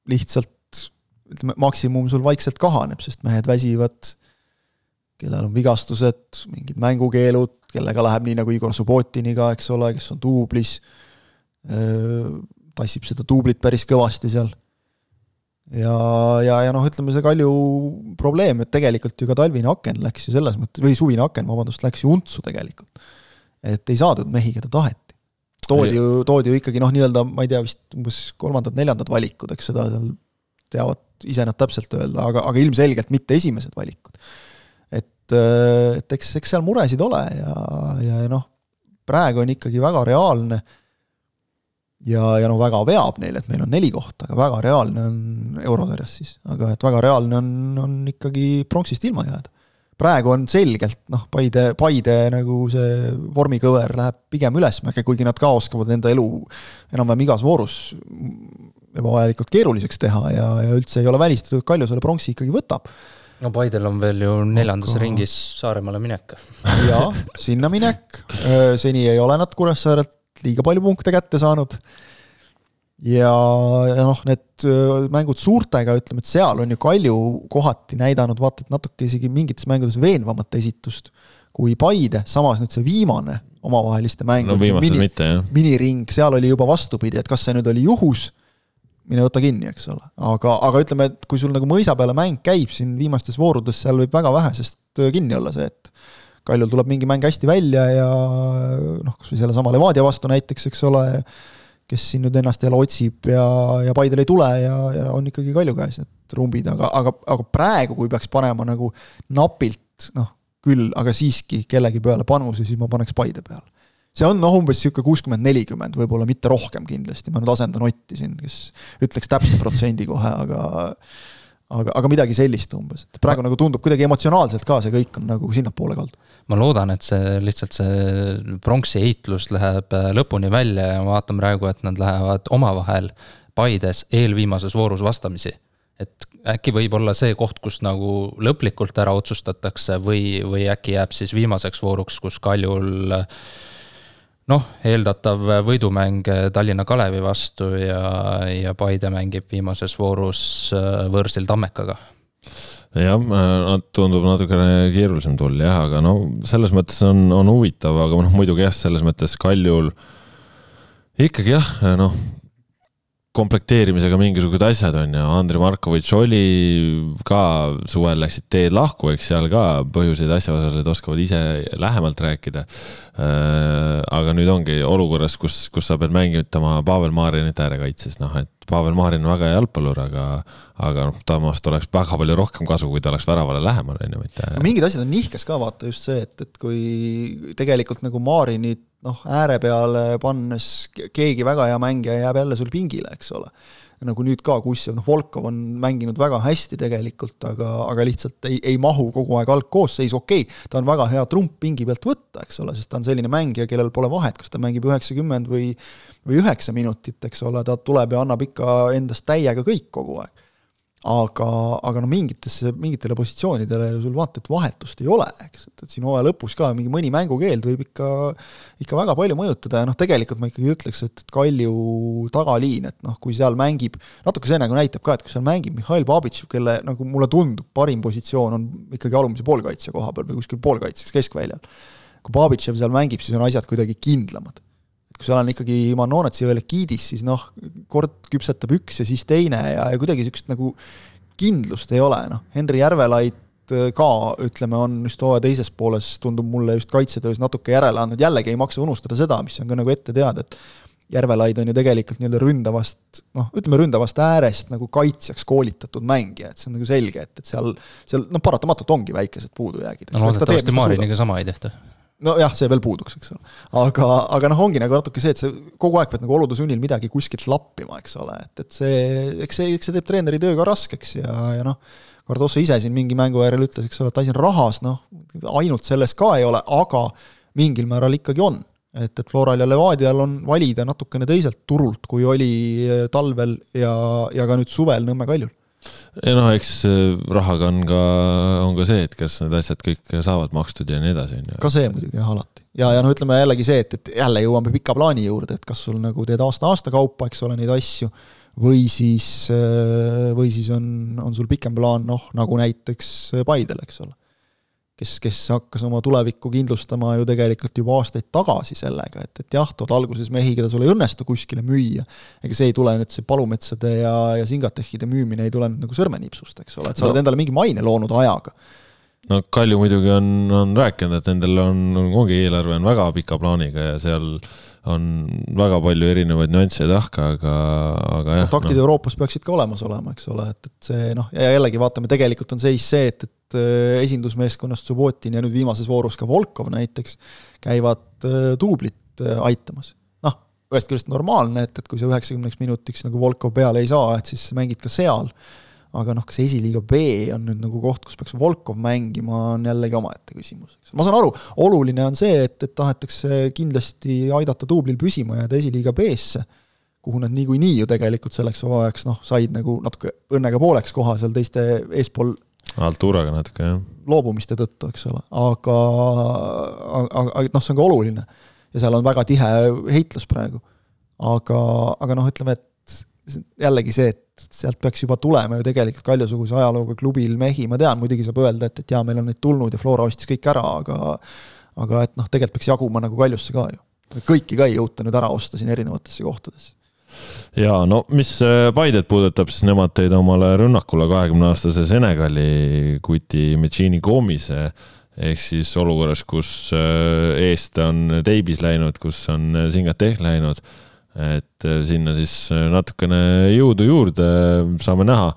Speaker 2: lihtsalt ütleme, maksimum sul vaikselt kahaneb, sest mehed väsivad, kellel on vigastused, mingid mängukeelud, kellega läheb nii nagu Igor Subbotiniga, eks ole, kes on duublis, tassib seda duublit päris kõvasti seal ja, ja, ja noh, ütleme see Kalju probleem, et tegelikult ju ka talvine aken läks ju selles mõttes, või suvine aken, vabandust, läks ju untsu tegelikult. et ei saadud mehi, keda taheti. toodi ju, toodi ju ikkagi noh, nii-öelda ma ei tea, vist umbes kolmandad-neljandad valikud, eks seda seal teavad ise nad täpselt öelda, aga, aga ilmselgelt mitte esimesed valikud. et, et eks, eks seal muresid ole ja, ja, noh, praegu on ikkagi väga reaalne äh, ja, ja noh, väga veab neil, et meil on neli kohta, aga väga reaalne on eurosarjas siis, aga et väga reaalne on, on ikkagi pronksist ilma jääda. praegu on selgelt noh, Paide, Paide nagu see vormikõver läheb pigem ülesmäge, kuigi nad ka oskavad enda elu enam-vähem igas voorus ebavajalikult keeruliseks teha ja, ja üldse ei ole välistatud, Kalju selle pronksi ikkagi võtab
Speaker 3: no Paidel on veel ju neljandas Aga... ringis Saaremaale minek.
Speaker 2: jaa, sinna minek, seni ei ole nad Kuressaarelt liiga palju punkte kätte saanud. ja, ja noh, need mängud suurtega, ütleme, et seal on ju Kalju kohati näidanud vaata et natuke isegi mingites mängudes veenvamat esitust kui Paide, samas nüüd see viimane omavaheliste mäng.
Speaker 1: no mini,
Speaker 2: miniring, seal oli juba vastupidi, et kas see nüüd oli juhus, mine võta kinni, eks ole. aga, aga ütleme, et kui sul nagu mõisa peale mäng käib siin viimastes voorudes, seal võib väga vähesest kinni olla see, et Kaljul tuleb mingi mäng hästi välja ja noh, kas või sellesama Levadia vastu näiteks, eks ole, kes siin nüüd ennast jälle otsib ja, ja Paidel ei tule ja, ja on ikkagi Kalju käes need rumbid, aga, aga, aga praegu, kui peaks panema nagu napilt, noh, küll, aga siiski kellegi peale panuse, siis ma paneks Paide peale. see on noh, umbes niisugune kuuskümmend, nelikümmend, võib-olla mitte rohkem kindlasti, ma nüüd asendan Otti siin, kes ütleks täpse protsendi kohe, aga aga, aga midagi sellist umbes, et praegu nagu tundub kuidagi emotsionaalselt ka see kõik on nagu sinnapoole kaldu.
Speaker 3: Ma loodan, et see lihtsalt see pronksi heitlus läheb äh, lõpuni välja ja ma vaatan praegu, et nad lähevad omavahel Paides eelviimases voorus vastamisi. et äkki võib olla see koht, kus nagu lõplikult ära otsustatakse või, või äkki jääb siis viimaseks vooruks, kus Kaljul noh, eeldatav võidumäng Tallinna Kalevi vastu ja, ja Paide mängib viimases voorus äh, võõrsil Tammekaga.
Speaker 1: Jah, äh, tundub natukene keerulisem tull jah, aga no selles mõttes on, on huvitav, aga noh, muidugi jah, selles mõttes Kaljul ikkagi jah, noh, komplekteerimisega mingisugused asjad on ju, Andrei Markovitš oli ka suvel läksid teed lahku, eks seal ka põhjuseid asjaosalised oskavad ise lähemalt rääkida. Äh, aga nüüd ongi olukorras, kus, kus sa pead mängitama Pavel Marinit äärekaitses, noh et Pavel Marin on väga hea jalgpallur, aga, aga noh, temast oleks väga palju rohkem kasu, kui ta oleks väravale lähemal, on ju, mitte.
Speaker 2: no mingid asjad on nihkes ka vaata just see, et, et kui tegelikult nagu Marinit noh, ääre peale pannes keegi väga hea mängija jääb jälle sul pingile, eks ole. nagu nüüd ka Kussjev, noh, Volkov on mänginud väga hästi tegelikult, aga, aga lihtsalt ei, ei mahu kogu aeg algkoosseisu, okei okay,, ta on väga hea trump pingi pealt võtta, eks ole, sest ta on selline mängija, kellel pole vahet, kas ta mängib üheksakümmend või või üheksa minutit, eks ole, ta tuleb ja annab ikka endast täiega kõik kogu aeg aga, aga no mingitesse, mingitele positsioonidele ju sul vaata, et vahetust ei ole, eks, et, et siin hooaja lõpus ka mingi mõni mängukeeld võib ikka, ikka väga palju mõjutada ja noh, tegelikult ma ikkagi ütleks, et, et Kalju tagaliin, et noh, kui seal mängib, natuke see nagu näitab ka, et kui seal mängib Mihhail Babitš, kelle nagu mulle tundub, parim positsioon on ikkagi alumise poolkaitse koha peal või kuskil poolkaitses keskväljal. kui Babitšev seal mängib, siis on asjad kuidagi kindlamad kui seal on ikkagi Manonetsi või Lekidis, siis noh, kord küpsetab üks ja siis teine ja, ja kuidagi niisugust nagu kindlust ei ole, noh, Henri Järvelait äh, ka ütleme, on just hooaja teises pooles, tundub mulle just kaitsetöös natuke järele andnud, jällegi ei maksa unustada seda, mis on ka nagu ette teada, et Järvelaid on ju tegelikult nii-öelda ründavast, noh, ütleme ründavast äärest nagu kaitsjaks koolitatud mängija, et see on nagu selge, et, et seal, seal noh, paratamatult ongi väikesed puudujäägid.
Speaker 3: no loodetavasti Mariniga sama ei tehta
Speaker 2: nojah, see veel puuduks, eks ole. aga, aga noh, ongi nagu natuke see, et sa kogu aeg pead nagu olude sunnil midagi kuskilt lappima, eks ole, et, et see, eks see, eks see teeb treeneri töö ka raskeks ja, ja noh, Cardoso ise siin mingi mängu järel ütles, eks ole, et asi on rahas, noh, ainult selles ka ei ole, aga mingil määral ikkagi on. et, et Floral ja Levadial on valida natukene teiselt turult, kui oli talvel ja, ja ka nüüd suvel Nõmme Kaljul
Speaker 1: ja noh, eks äh, rahaga on ka, on ka see, et kas need asjad kõik saavad makstud ja nii edasi, on ju.
Speaker 2: ka see muidugi jah, alati. ja, ja no ütleme jällegi see, et, et jälle jõuame pika plaani juurde, et kas sul nagu teed aasta-aasta kaupa, eks ole, neid asju, või siis, äh, või siis on, on sul pikem plaan, noh, nagu näiteks Paidel, eks ole kes, kes hakkas oma tulevikku kindlustama ju tegelikult juba aastaid tagasi sellega, et, et jah, tood alguses mehi, keda sul ei õnnestu kuskile müüa, ega see ei tule nüüd, see palumetsade ja, ja Singatechide müümine ei tule nüüd nagu sõrmenipsust, eks ole, et sa no. oled endale mingi maine loonud ajaga
Speaker 1: no Kalju muidugi on, on rääkinud, et nendel on, ongi eelarve on väga pika plaaniga ja seal on väga palju erinevaid nüansse ja tahke, aga, aga jah.
Speaker 2: kontaktid no. Euroopas peaksid ka olemas olema, eks ole, et, et see noh, ja jällegi vaatame, tegelikult on seis see, et, et esindusmeeskonnast Subbotin ja nüüd viimases voorus ka Volkov näiteks, käivad äh, duublit äh, aitamas. noh, ühest küljest normaalne, et, et kui sa üheksakümneks minutiks nagu Volkov peale ei saa, et siis mängid ka seal, aga noh, kas esiliiga B on nüüd nagu koht, kus peaks Volkov mängima, on jällegi omaette küsimus, eks. ma saan aru, oluline on see, et, et tahetakse kindlasti aidata duublil püsima jääda esiliiga B-sse, kuhu nad niikuinii ju tegelikult selleks hooajaks noh, said nagu natuke õnnega pooleks koha seal teiste eespool
Speaker 1: Alturaga natuke, jah.
Speaker 2: loobumiste tõttu, eks ole, aga, aga, aga noh, see on ka oluline. ja seal on väga tihe heitlus praegu. aga, aga noh, ütleme, et jällegi see, et sealt peaks juba tulema ju tegelikult Kalju-suguse ajalooga klubil mehi, ma tean, muidugi saab öelda, et, et jaa, meil on neid tulnud ja Flora ostis kõik ära, aga aga et noh, tegelikult peaks jaguma nagu Kaljusse ka ju. kõiki ka ei jõuta nüüd ära osta siin erinevatesse kohtadesse
Speaker 1: ja no mis äh, Paidet puudutab, siis nemad tõid omale rünnakule kahekümne aastase Senegali kuti Medžini Gomise ehk siis olukorras, kus äh, eest on Teibis läinud, kus on Singateh läinud et äh, sinna siis äh, natukene jõudu juurde saame näha.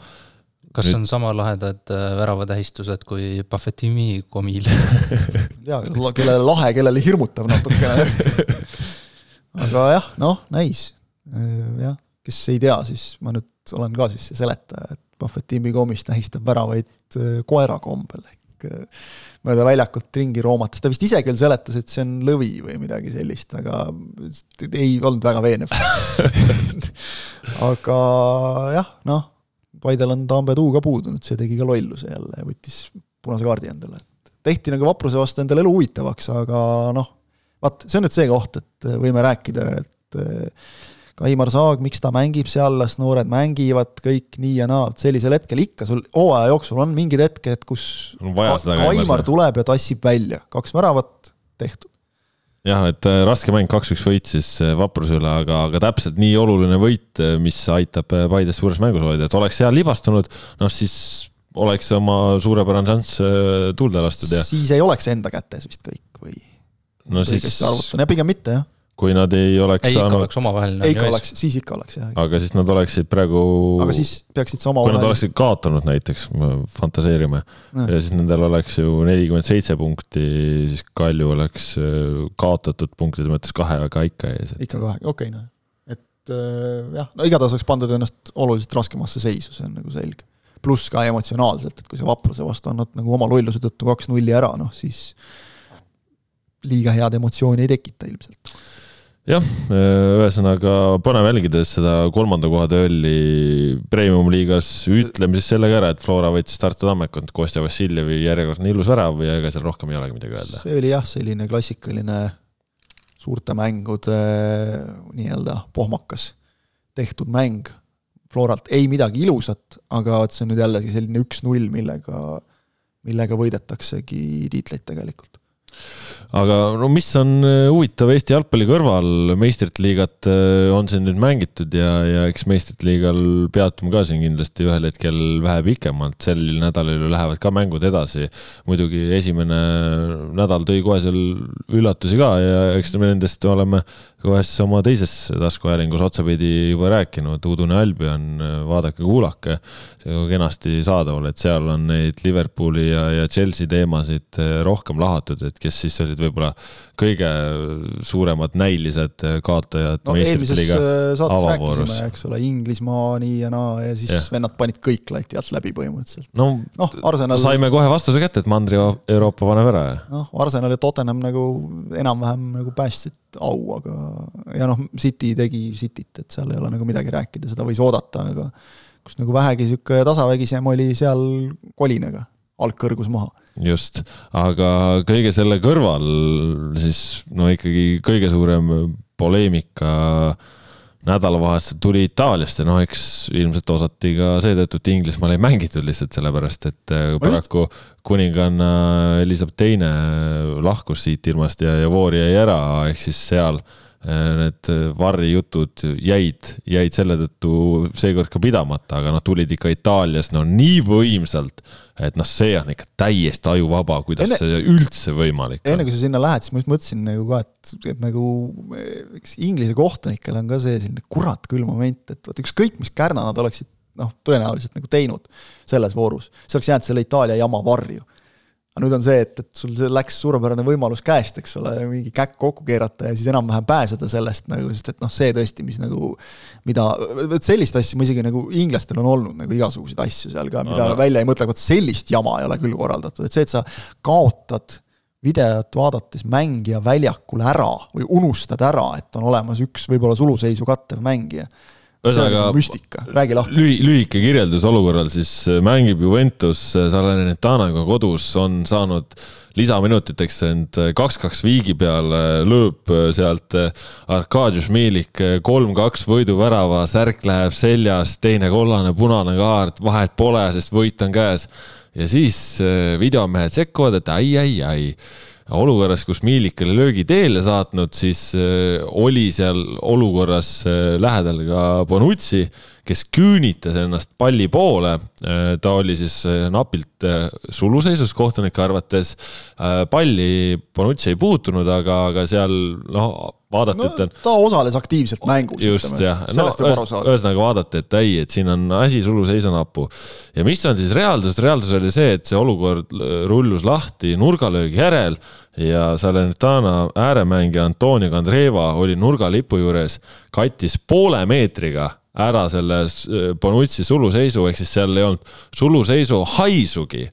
Speaker 3: kas Nüüd... on sama lahedad äh, väravatähistused kui Buffettimi komil [LAUGHS]
Speaker 2: jaa, kellele lahe, kellele hirmutav natukene [LAUGHS] aga jah, noh, näis. Jah, kes ei tea, siis ma nüüd olen ka siis see seletaja, et Buffettimi komis tähistab väravaid koera kombel. Ehk mööda väljakut ringi roomates, ta vist ise küll seletas, et see on lõvi või midagi sellist, aga ei olnud väga veenev. [LAUGHS] Aga jah, noh, Paidel on Tambe tuu ka puudunud, see tegi ka lolluse jälle ja võttis punase kaardi endale, et tehti nagu vapruse vastu endale elu huvitavaks, aga noh, vaat see on nüüd see koht, et võime rääkida, et Aimar Saag, miks ta mängib seal, las noored mängivad, kõik nii ja naa, sellisel hetkel ikka sul hooaja jooksul on mingid hetked, kus Aimar tuleb ja tassib välja, kaks väravat, tehtud
Speaker 1: jah, et äh, raske mäng, kaks-üks võit siis äh, Vapruse üle, aga, aga täpselt nii oluline võit, äh, mis aitab Paides suures mängus hoida, et oleks seal libastunud, noh siis oleks oma suurepärane šanss tuulde lastud ja.
Speaker 2: siis ei oleks enda kätes vist kõik või?
Speaker 1: no siis.
Speaker 2: arvutan, pigem mitte jah
Speaker 1: kui nad ei oleks
Speaker 3: ei, saanud. ikka oleks omavaheline.
Speaker 2: ikka oleks, siis ikka oleks jah.
Speaker 1: aga siis nad oleksid praegu.
Speaker 2: aga siis peaksid sa omavahel.
Speaker 1: kui nad oleksid kaotanud näiteks, fantaseerime, ja siis nendel oleks ju nelikümmend seitse punkti, siis Kalju oleks äh, kaotatud punktide mõttes kahega ikka ees
Speaker 2: et.... ikka kahega, okei okay, noh. et äh, jah, no igatahes oleks pandud ennast oluliselt raskemasse seisu, see on nagu selge. pluss ka emotsionaalselt, et kui sa vapruse vastu annad nagu oma lolluse tõttu kaks nulli ära, noh siis liiga head emotsiooni ei tekita ilmselt
Speaker 1: jah, ühesõnaga põnev jälgides seda kolmanda koha duelli premium-liigas, ütleme siis selle ka ära, et Flora võitis Tartu Tammekond, Kostja Vassiljevi järjekordne ilus värav ja ega seal rohkem ei olegi midagi öelda.
Speaker 2: see oli jah, selline klassikaline suurte mängude nii-öelda pohmakas tehtud mäng Floralt, ei midagi ilusat, aga vot see on nüüd jällegi selline üks-null, millega, millega võidetaksegi tiitleid tegelikult
Speaker 1: aga no mis on äh, huvitav Eesti jalgpalli kõrval, meistrite liigat äh, on siin nüüd mängitud ja, ja eks meistrite liigal peatume ka siin kindlasti ühel hetkel vähe pikemalt, sel nädalal ju lähevad ka mängud edasi. muidugi esimene nädal tõi kohe seal üllatusi ka ja eks me nendest oleme siis oma teises taskuhäälingus otsapidi juba rääkinud, Udune Albion, vaadake-kuulake, see on kenasti saadaval, et seal on neid Liverpooli ja, ja Chelsea teemasid äh, rohkem lahatud, et kes siis olid võib-olla kõige suuremad näilised kaotajad
Speaker 2: no, meistrite liiga äh, avavoorus. eks ole, Inglismaa nii ja naa ja siis ja. vennad panid kõik lati alt läbi põhimõtteliselt.
Speaker 1: no, no Arsenal... saime kohe vastuse kätte, et Mandri-Euroopa paneb ära.
Speaker 2: noh, Arsenal ja Tottenham nagu enam-vähem nagu päästsid au, aga ja noh, City tegi Cityt, et seal ei ole nagu midagi rääkida, seda võis oodata, aga kus nagu vähegi niisugune tasavägisem oli seal kolinaga, algkõrgus maha
Speaker 1: just, aga kõige selle kõrval siis no ikkagi kõige suurem poleemika nädalavahetusel tuli Itaaliast ja noh, eks ilmselt osati ka seetõttu, et Inglismaal ei mängitud lihtsalt sellepärast, et äh, paraku kuninganna Elizabeth teine lahkus siit ilmast ja, ja voor jäi ära, ehk siis seal äh, need Varri jutud jäid, jäid selle tõttu seekord ka pidamata, aga noh, tulid ikka Itaalias no nii võimsalt et noh, see on ikka täiesti ajuvaba, kuidas enne, see üldse võimalik
Speaker 2: on. enne kui sa sinna lähed, siis ma just mõtlesin nagu ka, et, et nagu eks Inglise kohtunikel on ka see selline kurat küll moment, et vot ükskõik, mis kärna nad oleksid noh, tõenäoliselt nagu teinud selles voorus, see oleks jäänud selle Itaalia jama varju aga nüüd on see, et, et sul läks suurepärane võimalus käest, eks ole, mingi käkk kokku keerata ja siis enam-vähem pääseda sellest nagu, sest et noh, see tõesti, mis nagu, mida, vot sellist asja ma isegi nagu, inglastel on olnud nagu igasuguseid asju seal ka, mida no, välja ei mõtle, vot sellist jama ei ole küll korraldatud, et see, et sa kaotad videot vaadates mängija väljakul ära või unustad ära, et on olemas üks võib-olla suluseisu kattev mängija ühesõnaga müstika, räägi lahti.
Speaker 1: lühi, lühike kirjeldus olukorral siis äh, mängib Juventus äh, Salernitanaga kodus, on saanud lisaminutiteks end kaks-kaks viigi peale, lööb sealt Arkadiusz Milik kolm-kaks võiduvärava, särk läheb seljas, teine kollane, punane kaart, vahet pole, sest võit on käes. ja siis videomehed sekkuvad, et ai, ai, ai olukorras, kus Miilik oli löögi teele saatnud, siis oli seal olukorras lähedal ka Bonucci kes küünitas ennast palli poole. Äh, ta oli siis äh, napilt äh, suluseisus kohtunike arvates. palli Bonucci ei puutunud, aga, aga seal noh, vaadati
Speaker 2: no,,
Speaker 1: et on.
Speaker 2: ta osales aktiivselt mängus.
Speaker 1: just jah, no ühesõnaga vaadati, et ei, et siin on asi suluseisu napu. ja mis on siis reaalsus, reaalsus oli see, et see olukord rullus lahti nurgalöögi järel ja Salernitana ääremängija Antonio Kandreva oli nurgalipu juures, kattis poole meetriga ära selle äh, Bonucci suluseisu, ehk siis seal ei olnud suluseisu haisugi.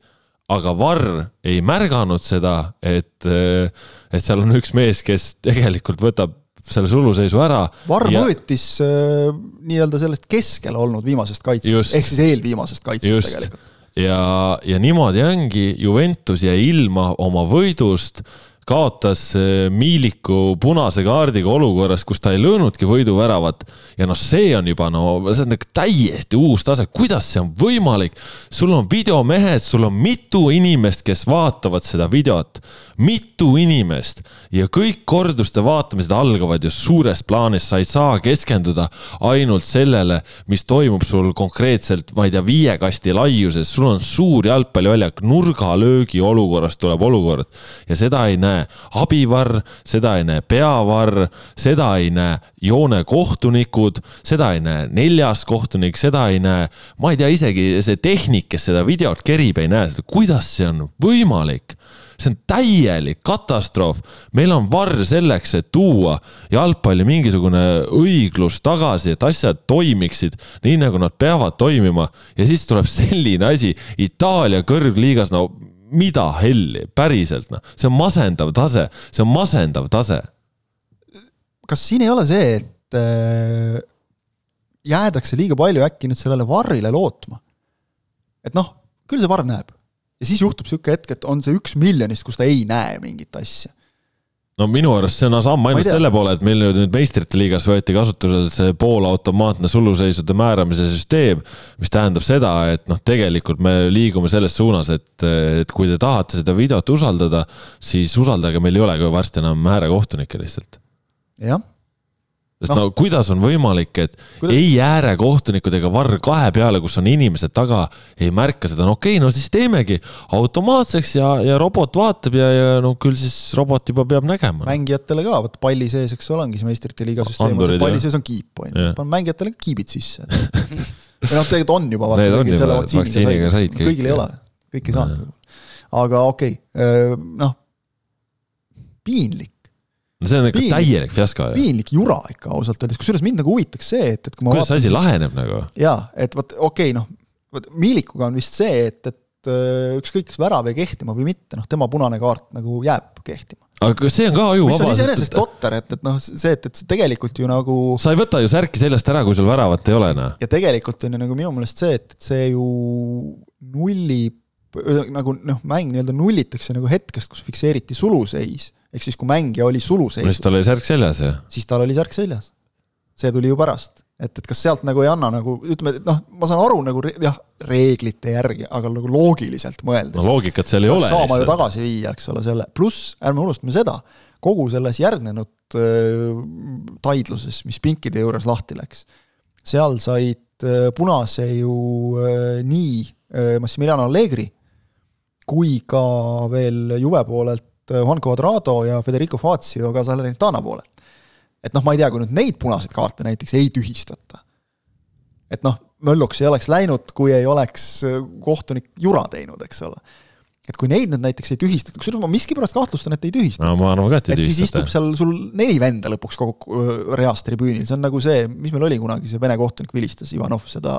Speaker 1: aga Varr ei märganud seda, et, äh, et seal on üks mees, kes tegelikult võtab selle suluseisu ära.
Speaker 2: Varr ja... mõõtis äh, nii-öelda sellest keskel olnud viimasest kaitsest, ehk siis eelviimasest kaitsest just. tegelikult.
Speaker 1: Ja, ja niimoodi ongi, Juventus jäi ilma oma võidust kaotas eh, Miiliku punase kaardiga olukorras, kus ta ei löönudki võiduväravat. ja noh, see on juba no, see on nagu täiesti uus tase, kuidas see on võimalik? sul on videomehed, sul on mitu inimest, kes vaatavad seda videot, mitu inimest. Ja kõik korduste vaatamised algavad ju suurest plaanist, sa ei saa keskenduda ainult sellele, mis toimub sul konkreetselt, ma ei tea, viie kasti laiuses, sul on suur jalgpalliväljak, nurgalöögi olukorrast tuleb olukord. Ja seda ei näe näe. Abivarr, seda ei näe. Peavarr, seda ei näe. Joonekohtunikud, seda ei näe. Neljas kohtunik, seda ei näe, ma ei tea, isegi see tehnik, kes seda videot kerib, ei näe seda, kuidas see on võimalik? See on täielik katastroof. meil on varr selleks, et tuua jalgpalli mingisugune õiglus tagasi, et asjad toimiksid nii, nagu nad peavad toimima. Ja siis tuleb selline asi. Itaalia kõrgliigas, no mida helli, päriselt noh, see on masendav tase, see on masendav tase.
Speaker 2: kas siin ei ole see, et äh, jäädakse liiga palju äkki nüüd sellele varrile lootma? et noh, küll see varr näeb. ja siis juhtub niisugune hetk, et on see üks miljonist, kus ta ei näe mingit asja
Speaker 1: no minu arust see on samm ainult selle poole, et meil nüüd meistrite liigas võeti kasutusele see poolautomaatne suluseisude määramise süsteem, mis tähendab seda, et noh, tegelikult me liigume selles suunas, et, et kui te tahate seda videot usaldada, siis usaldage, meil ei olegi varsti enam äärekohtunikke lihtsalt.
Speaker 2: jah
Speaker 1: sest no. no kuidas on võimalik, et kuidas... ei äärekohtunikud ega varr kahe peale, kus on inimesed taga, ei märka seda, no okei okay,, no siis teemegi automaatseks ja, ja robot vaatab ja, ja no küll siis robot juba peab nägema.
Speaker 2: mängijatele ka, vot palli sees, eks ole, ongi see meistrite liiga süsteem, palli sees on kiip, on ju, pane mängijatele ka kiibid sisse [LAUGHS] või noh, tegelikult on juba, vaata, kõigil selle vaktsiiniga said, kõigil ei ole, kõik ei saanud. aga okei okay., noh, piinlik
Speaker 1: no see on ikka täielik fiasko.
Speaker 2: piinlik jura ikka ausalt öeldes, kusjuures mind nagu huvitaks see, et, et kui
Speaker 1: ma kuidas see asi siis... laheneb nagu?
Speaker 2: jaa, et vot okei okay,, noh, vot Miilikuga on vist see, et, et äh, ükskõik, kas värav jäi kehtima või mitte, noh, tema punane kaart nagu jääb kehtima.
Speaker 1: aga see on ka ajuvaba.
Speaker 2: mis on iseenesest totter, et, et noh, see, et, et tegelikult ju nagu
Speaker 1: sa ei võta ju särki seljast ära, kui sul väravat ei ole, noh.
Speaker 2: ja tegelikult on ju nagu minu meelest see, et, et see ju nullib, nagu noh, mäng nii-öelda nullitakse nagu hetkest, kus fikseeriti suluseis ehk siis, kui mängija oli suluseisus.
Speaker 1: siis tal oli särk seljas, jah?
Speaker 2: siis tal oli särk seljas. see tuli ju pärast, et, et kas sealt nagu ei anna nagu ütleme, et noh, ma saan aru nagu jah, reeglite järgi, aga nagu loogiliselt mõeldes.
Speaker 1: no loogikat seal ei ole.
Speaker 2: saama ju tagasi viia, eks ole, selle, pluss ärme unustame seda, kogu selles järgnenud äh, taidluses, mis pinkide juures lahti läks, seal said äh, punase ju äh, nii äh, Massimiliano Allegri kui ka veel Juve poolelt Juan Cuadrado ja Federico Fazio ka Salernitana poole. et noh, ma ei tea, kui nüüd neid punaseid kaarte näiteks ei tühistata, et noh, mölluks ei oleks läinud, kui ei oleks äh, kohtunik jura teinud, eks ole. et kui neid nüüd näiteks ei tühistata, kusjuures ma miskipärast kahtlustan, et ei tühistata.
Speaker 1: no ma arvan ka, et
Speaker 2: ei tühistata. siis istub seal sul neli venda lõpuks kogu äh, reas tribüünil, see on nagu see, mis meil oli kunagi, see vene kohtunik vilistas Ivanov seda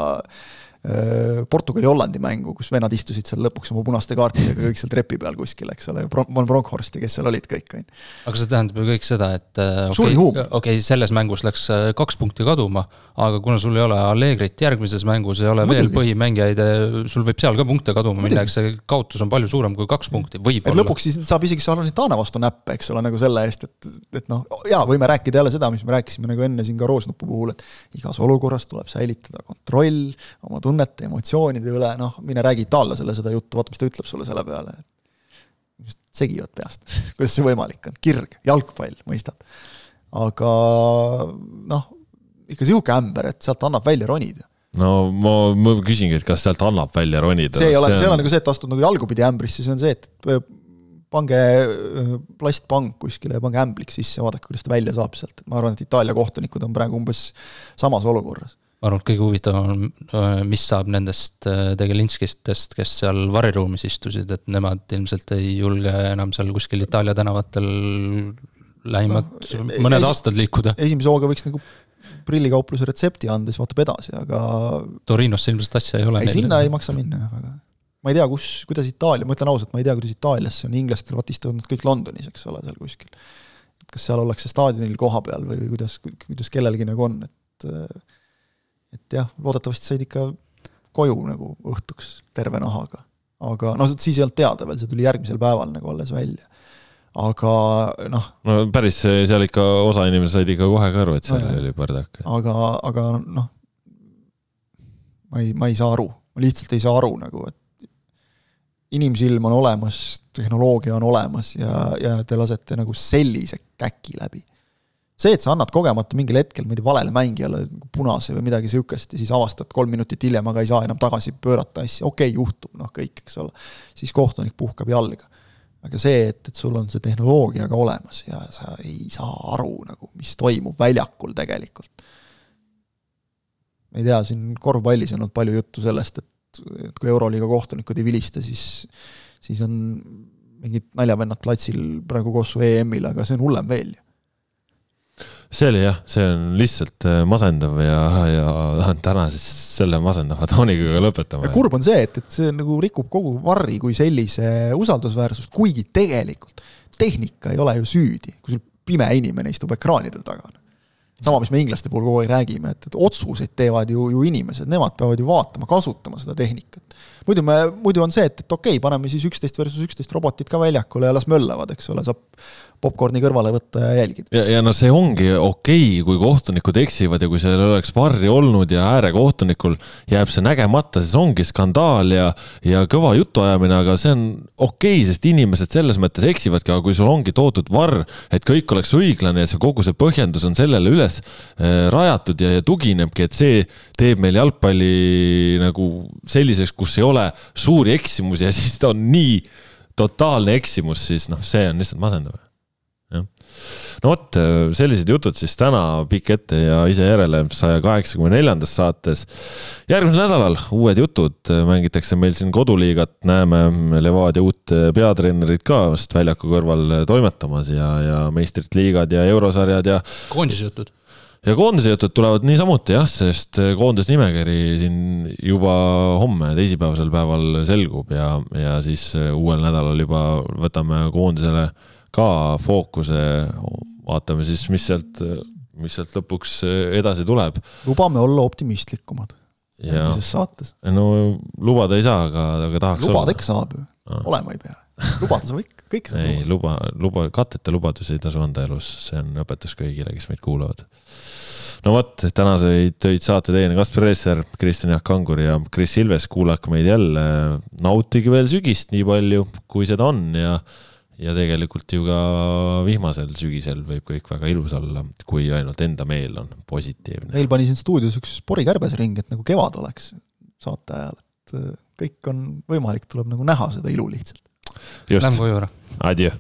Speaker 2: Portugali-Hollandi mängu, kus vennad istusid seal lõpuks oma punaste kaartidega kõik seal trepi peal kuskil, eks ole, Von Bronckhorst ja kes seal olid kõik, on ju.
Speaker 3: aga see tähendab ju kõik seda, et okei okay,, okay, selles mängus läks kaks punkti kaduma, aga kuna sul ei ole Allegrit järgmises mängus, ei ole Muidugi. veel põhimängijaid, sul võib seal ka punkte kaduma minna, eks see kaotus on palju suurem kui kaks punkti, võib-olla.
Speaker 2: lõpuks siis saab isegi Salernitana vastu näppe, eks ole, nagu selle eest, et, et noh, jaa, võime rääkida jälle seda, mis me rääkisime nagu enne siin ka Roosnupu puhul, et igas olukorras tuleb säilitada kontroll oma tunnete, emotsioonide üle, noh, mine räägi itaallasele seda juttu, vaata, mis ta ütleb sulle selle peale. segivad peast [LAUGHS] kuidas see võimalik on, kirg, jalgpall, mõistad. aga noh ikka sihuke ämber, et sealt annab välja ronida
Speaker 1: no ma, ma küsingi, et kas sealt annab välja ronida?
Speaker 2: see ei ole, see ei ole nagu see, et astud nagu jalgupidi ämbrisse, see on see, et äh, pange äh, plastpank kuskile ja pange ämbliks sisse, vaadake, kuidas ta välja saab sealt, ma arvan, et Itaalia kohtunikud on praegu umbes samas olukorras.
Speaker 3: Ma arvan, et kõige huvitavam on, äh, mis saab nendest tegelinskistest, kes seal variruumis istusid, et nemad ilmselt ei julge enam seal kuskil Itaalia tänavatel lähimad no, mõned aastad liikuda.
Speaker 2: esimese hooga võiks nagu prillikaupluse retsepti anda, siis vaatab edasi, aga
Speaker 3: Torinosse ilmselt asja ei ole.
Speaker 2: ei, sinna ei maksa minna jah, väga. ma ei tea, kus, kuidas Itaalia, ma ütlen ausalt, ma ei tea, kuidas Itaalias see on, inglastel vaat istuvad nad kõik Londonis, eks ole, seal kuskil. et kas seal ollakse staadionil koha peal või, või kuidas, kuidas kellelgi nagu on, et et jah, loodetavasti said ikka koju nagu õhtuks terve nahaga. aga noh, siis ei olnud teada veel, see tuli järgmisel päeval nagu alles välja aga noh.
Speaker 1: no päris seal ikka osa inimesi said ikka kohe ka aru, et seal no, oli bardak.
Speaker 2: aga, aga noh, ma ei, ma ei saa aru, ma lihtsalt ei saa aru nagu, et inimsilm on olemas, tehnoloogia on olemas ja, ja te lasete nagu sellise käki läbi. See, et sa annad kogemata mingil hetkel, ma ei tea, valele mängijale punase või midagi sihukest ja siis avastad kolm minutit hiljem, aga ei saa enam tagasi pöörata asja, okei okay,, juhtub, noh kõik, eks ole. siis kohtunik puhkab jalga aga see, et, et sul on see tehnoloogia ka olemas ja sa ei saa aru nagu, mis toimub väljakul tegelikult. ma ei tea, siin korvpallis on olnud palju juttu sellest, et, et kui Euroliiga kohtunikud ei vilista, siis, siis on mingid naljavennad platsil praegu koos su EM-il, aga see on hullem veel ju
Speaker 1: see oli jah, see on lihtsalt äh, masendav ja, ja täna siis selle masendava tooniga ka lõpetame.
Speaker 2: kurb on see, et, et see nagu rikub kogu Varri kui sellise usaldusväärsust, kuigi tegelikult tehnika ei ole ju süüdi, kui sul pime inimene istub ekraanidel taga. sama, mis me inglaste puhul kogu aeg räägime, et, et otsuseid teevad ju, ju inimesed, nemad peavad ju vaatama, kasutama seda tehnikat. muidu me, muidu on see, et, et okei okay,, paneme siis üksteist versus üksteist robotit ka väljakule ja las möllavad, eks ole, saab popkorni kõrvale võtta ja jälgida.
Speaker 1: ja, ja no see ongi okei okay,, kui kohtunikud eksivad ja kui seal oleks varri olnud ja äärekohtunikul jääb see nägemata, siis ongi skandaal ja, ja kõva jutuajamine, aga see on okei okay,, sest inimesed selles mõttes eksivadki, aga kui sul ongi toodud varr, et kõik oleks õiglane ja see kogu see põhjendus on sellele üles äh, rajatud ja, ja tuginebki, et see teeb meil jalgpalli nagu selliseks, kus ei ole suuri eksimusi ja siis ta on nii totaalne eksimus, siis noh, see on lihtsalt masendav. No vot, sellised jutud siis täna pikk ette ja ise järele saja kaheksakümne neljandas saates. järgmisel nädalal uued jutud, mängitakse meil siin koduliigat, näeme Levadia uut peatreenerit ka vast väljaku kõrval toimetamas ja, ja meistrite liigad ja eurosarjad ja.
Speaker 3: koondise jutud
Speaker 1: ja koondise jutud tulevad niisamuti jah, sest koondise nimekiri siin juba homme, teisipäevasel päeval selgub ja, ja siis uuel nädalal juba võtame koondisele ka fookuse, vaatame siis, mis sealt, mis sealt lõpuks edasi tuleb.
Speaker 2: lubame olla optimistlikumad järgmises saates.
Speaker 1: no lubada ei saa, aga, aga tahaks
Speaker 2: lubada ikka saab ju, olema ei pea. lubada saab ikka, kõike saab
Speaker 1: ei, luba, luba, katteta lubadusi ei tasu anda elus, see on õpetus kõigile, kes meid kuulavad. no vot, tänaseid töid saate teinud Kaspar Reesser, Kristjan Jaak Kangur ja Kris Ilves, kuulake meid jälle. nautige veel sügist nii palju, kui seda on ja ja tegelikult ju ka vihmasel sügisel võib kõik väga ilus olla, kui ainult enda meel on positiivne.
Speaker 2: meil pani siin stuudios üks porikärbes ring, et nagu kevad oleks saate ajal, et äh, kõik on võimalik, tuleb nagu näha seda ilu lihtsalt.
Speaker 1: just, adjöö.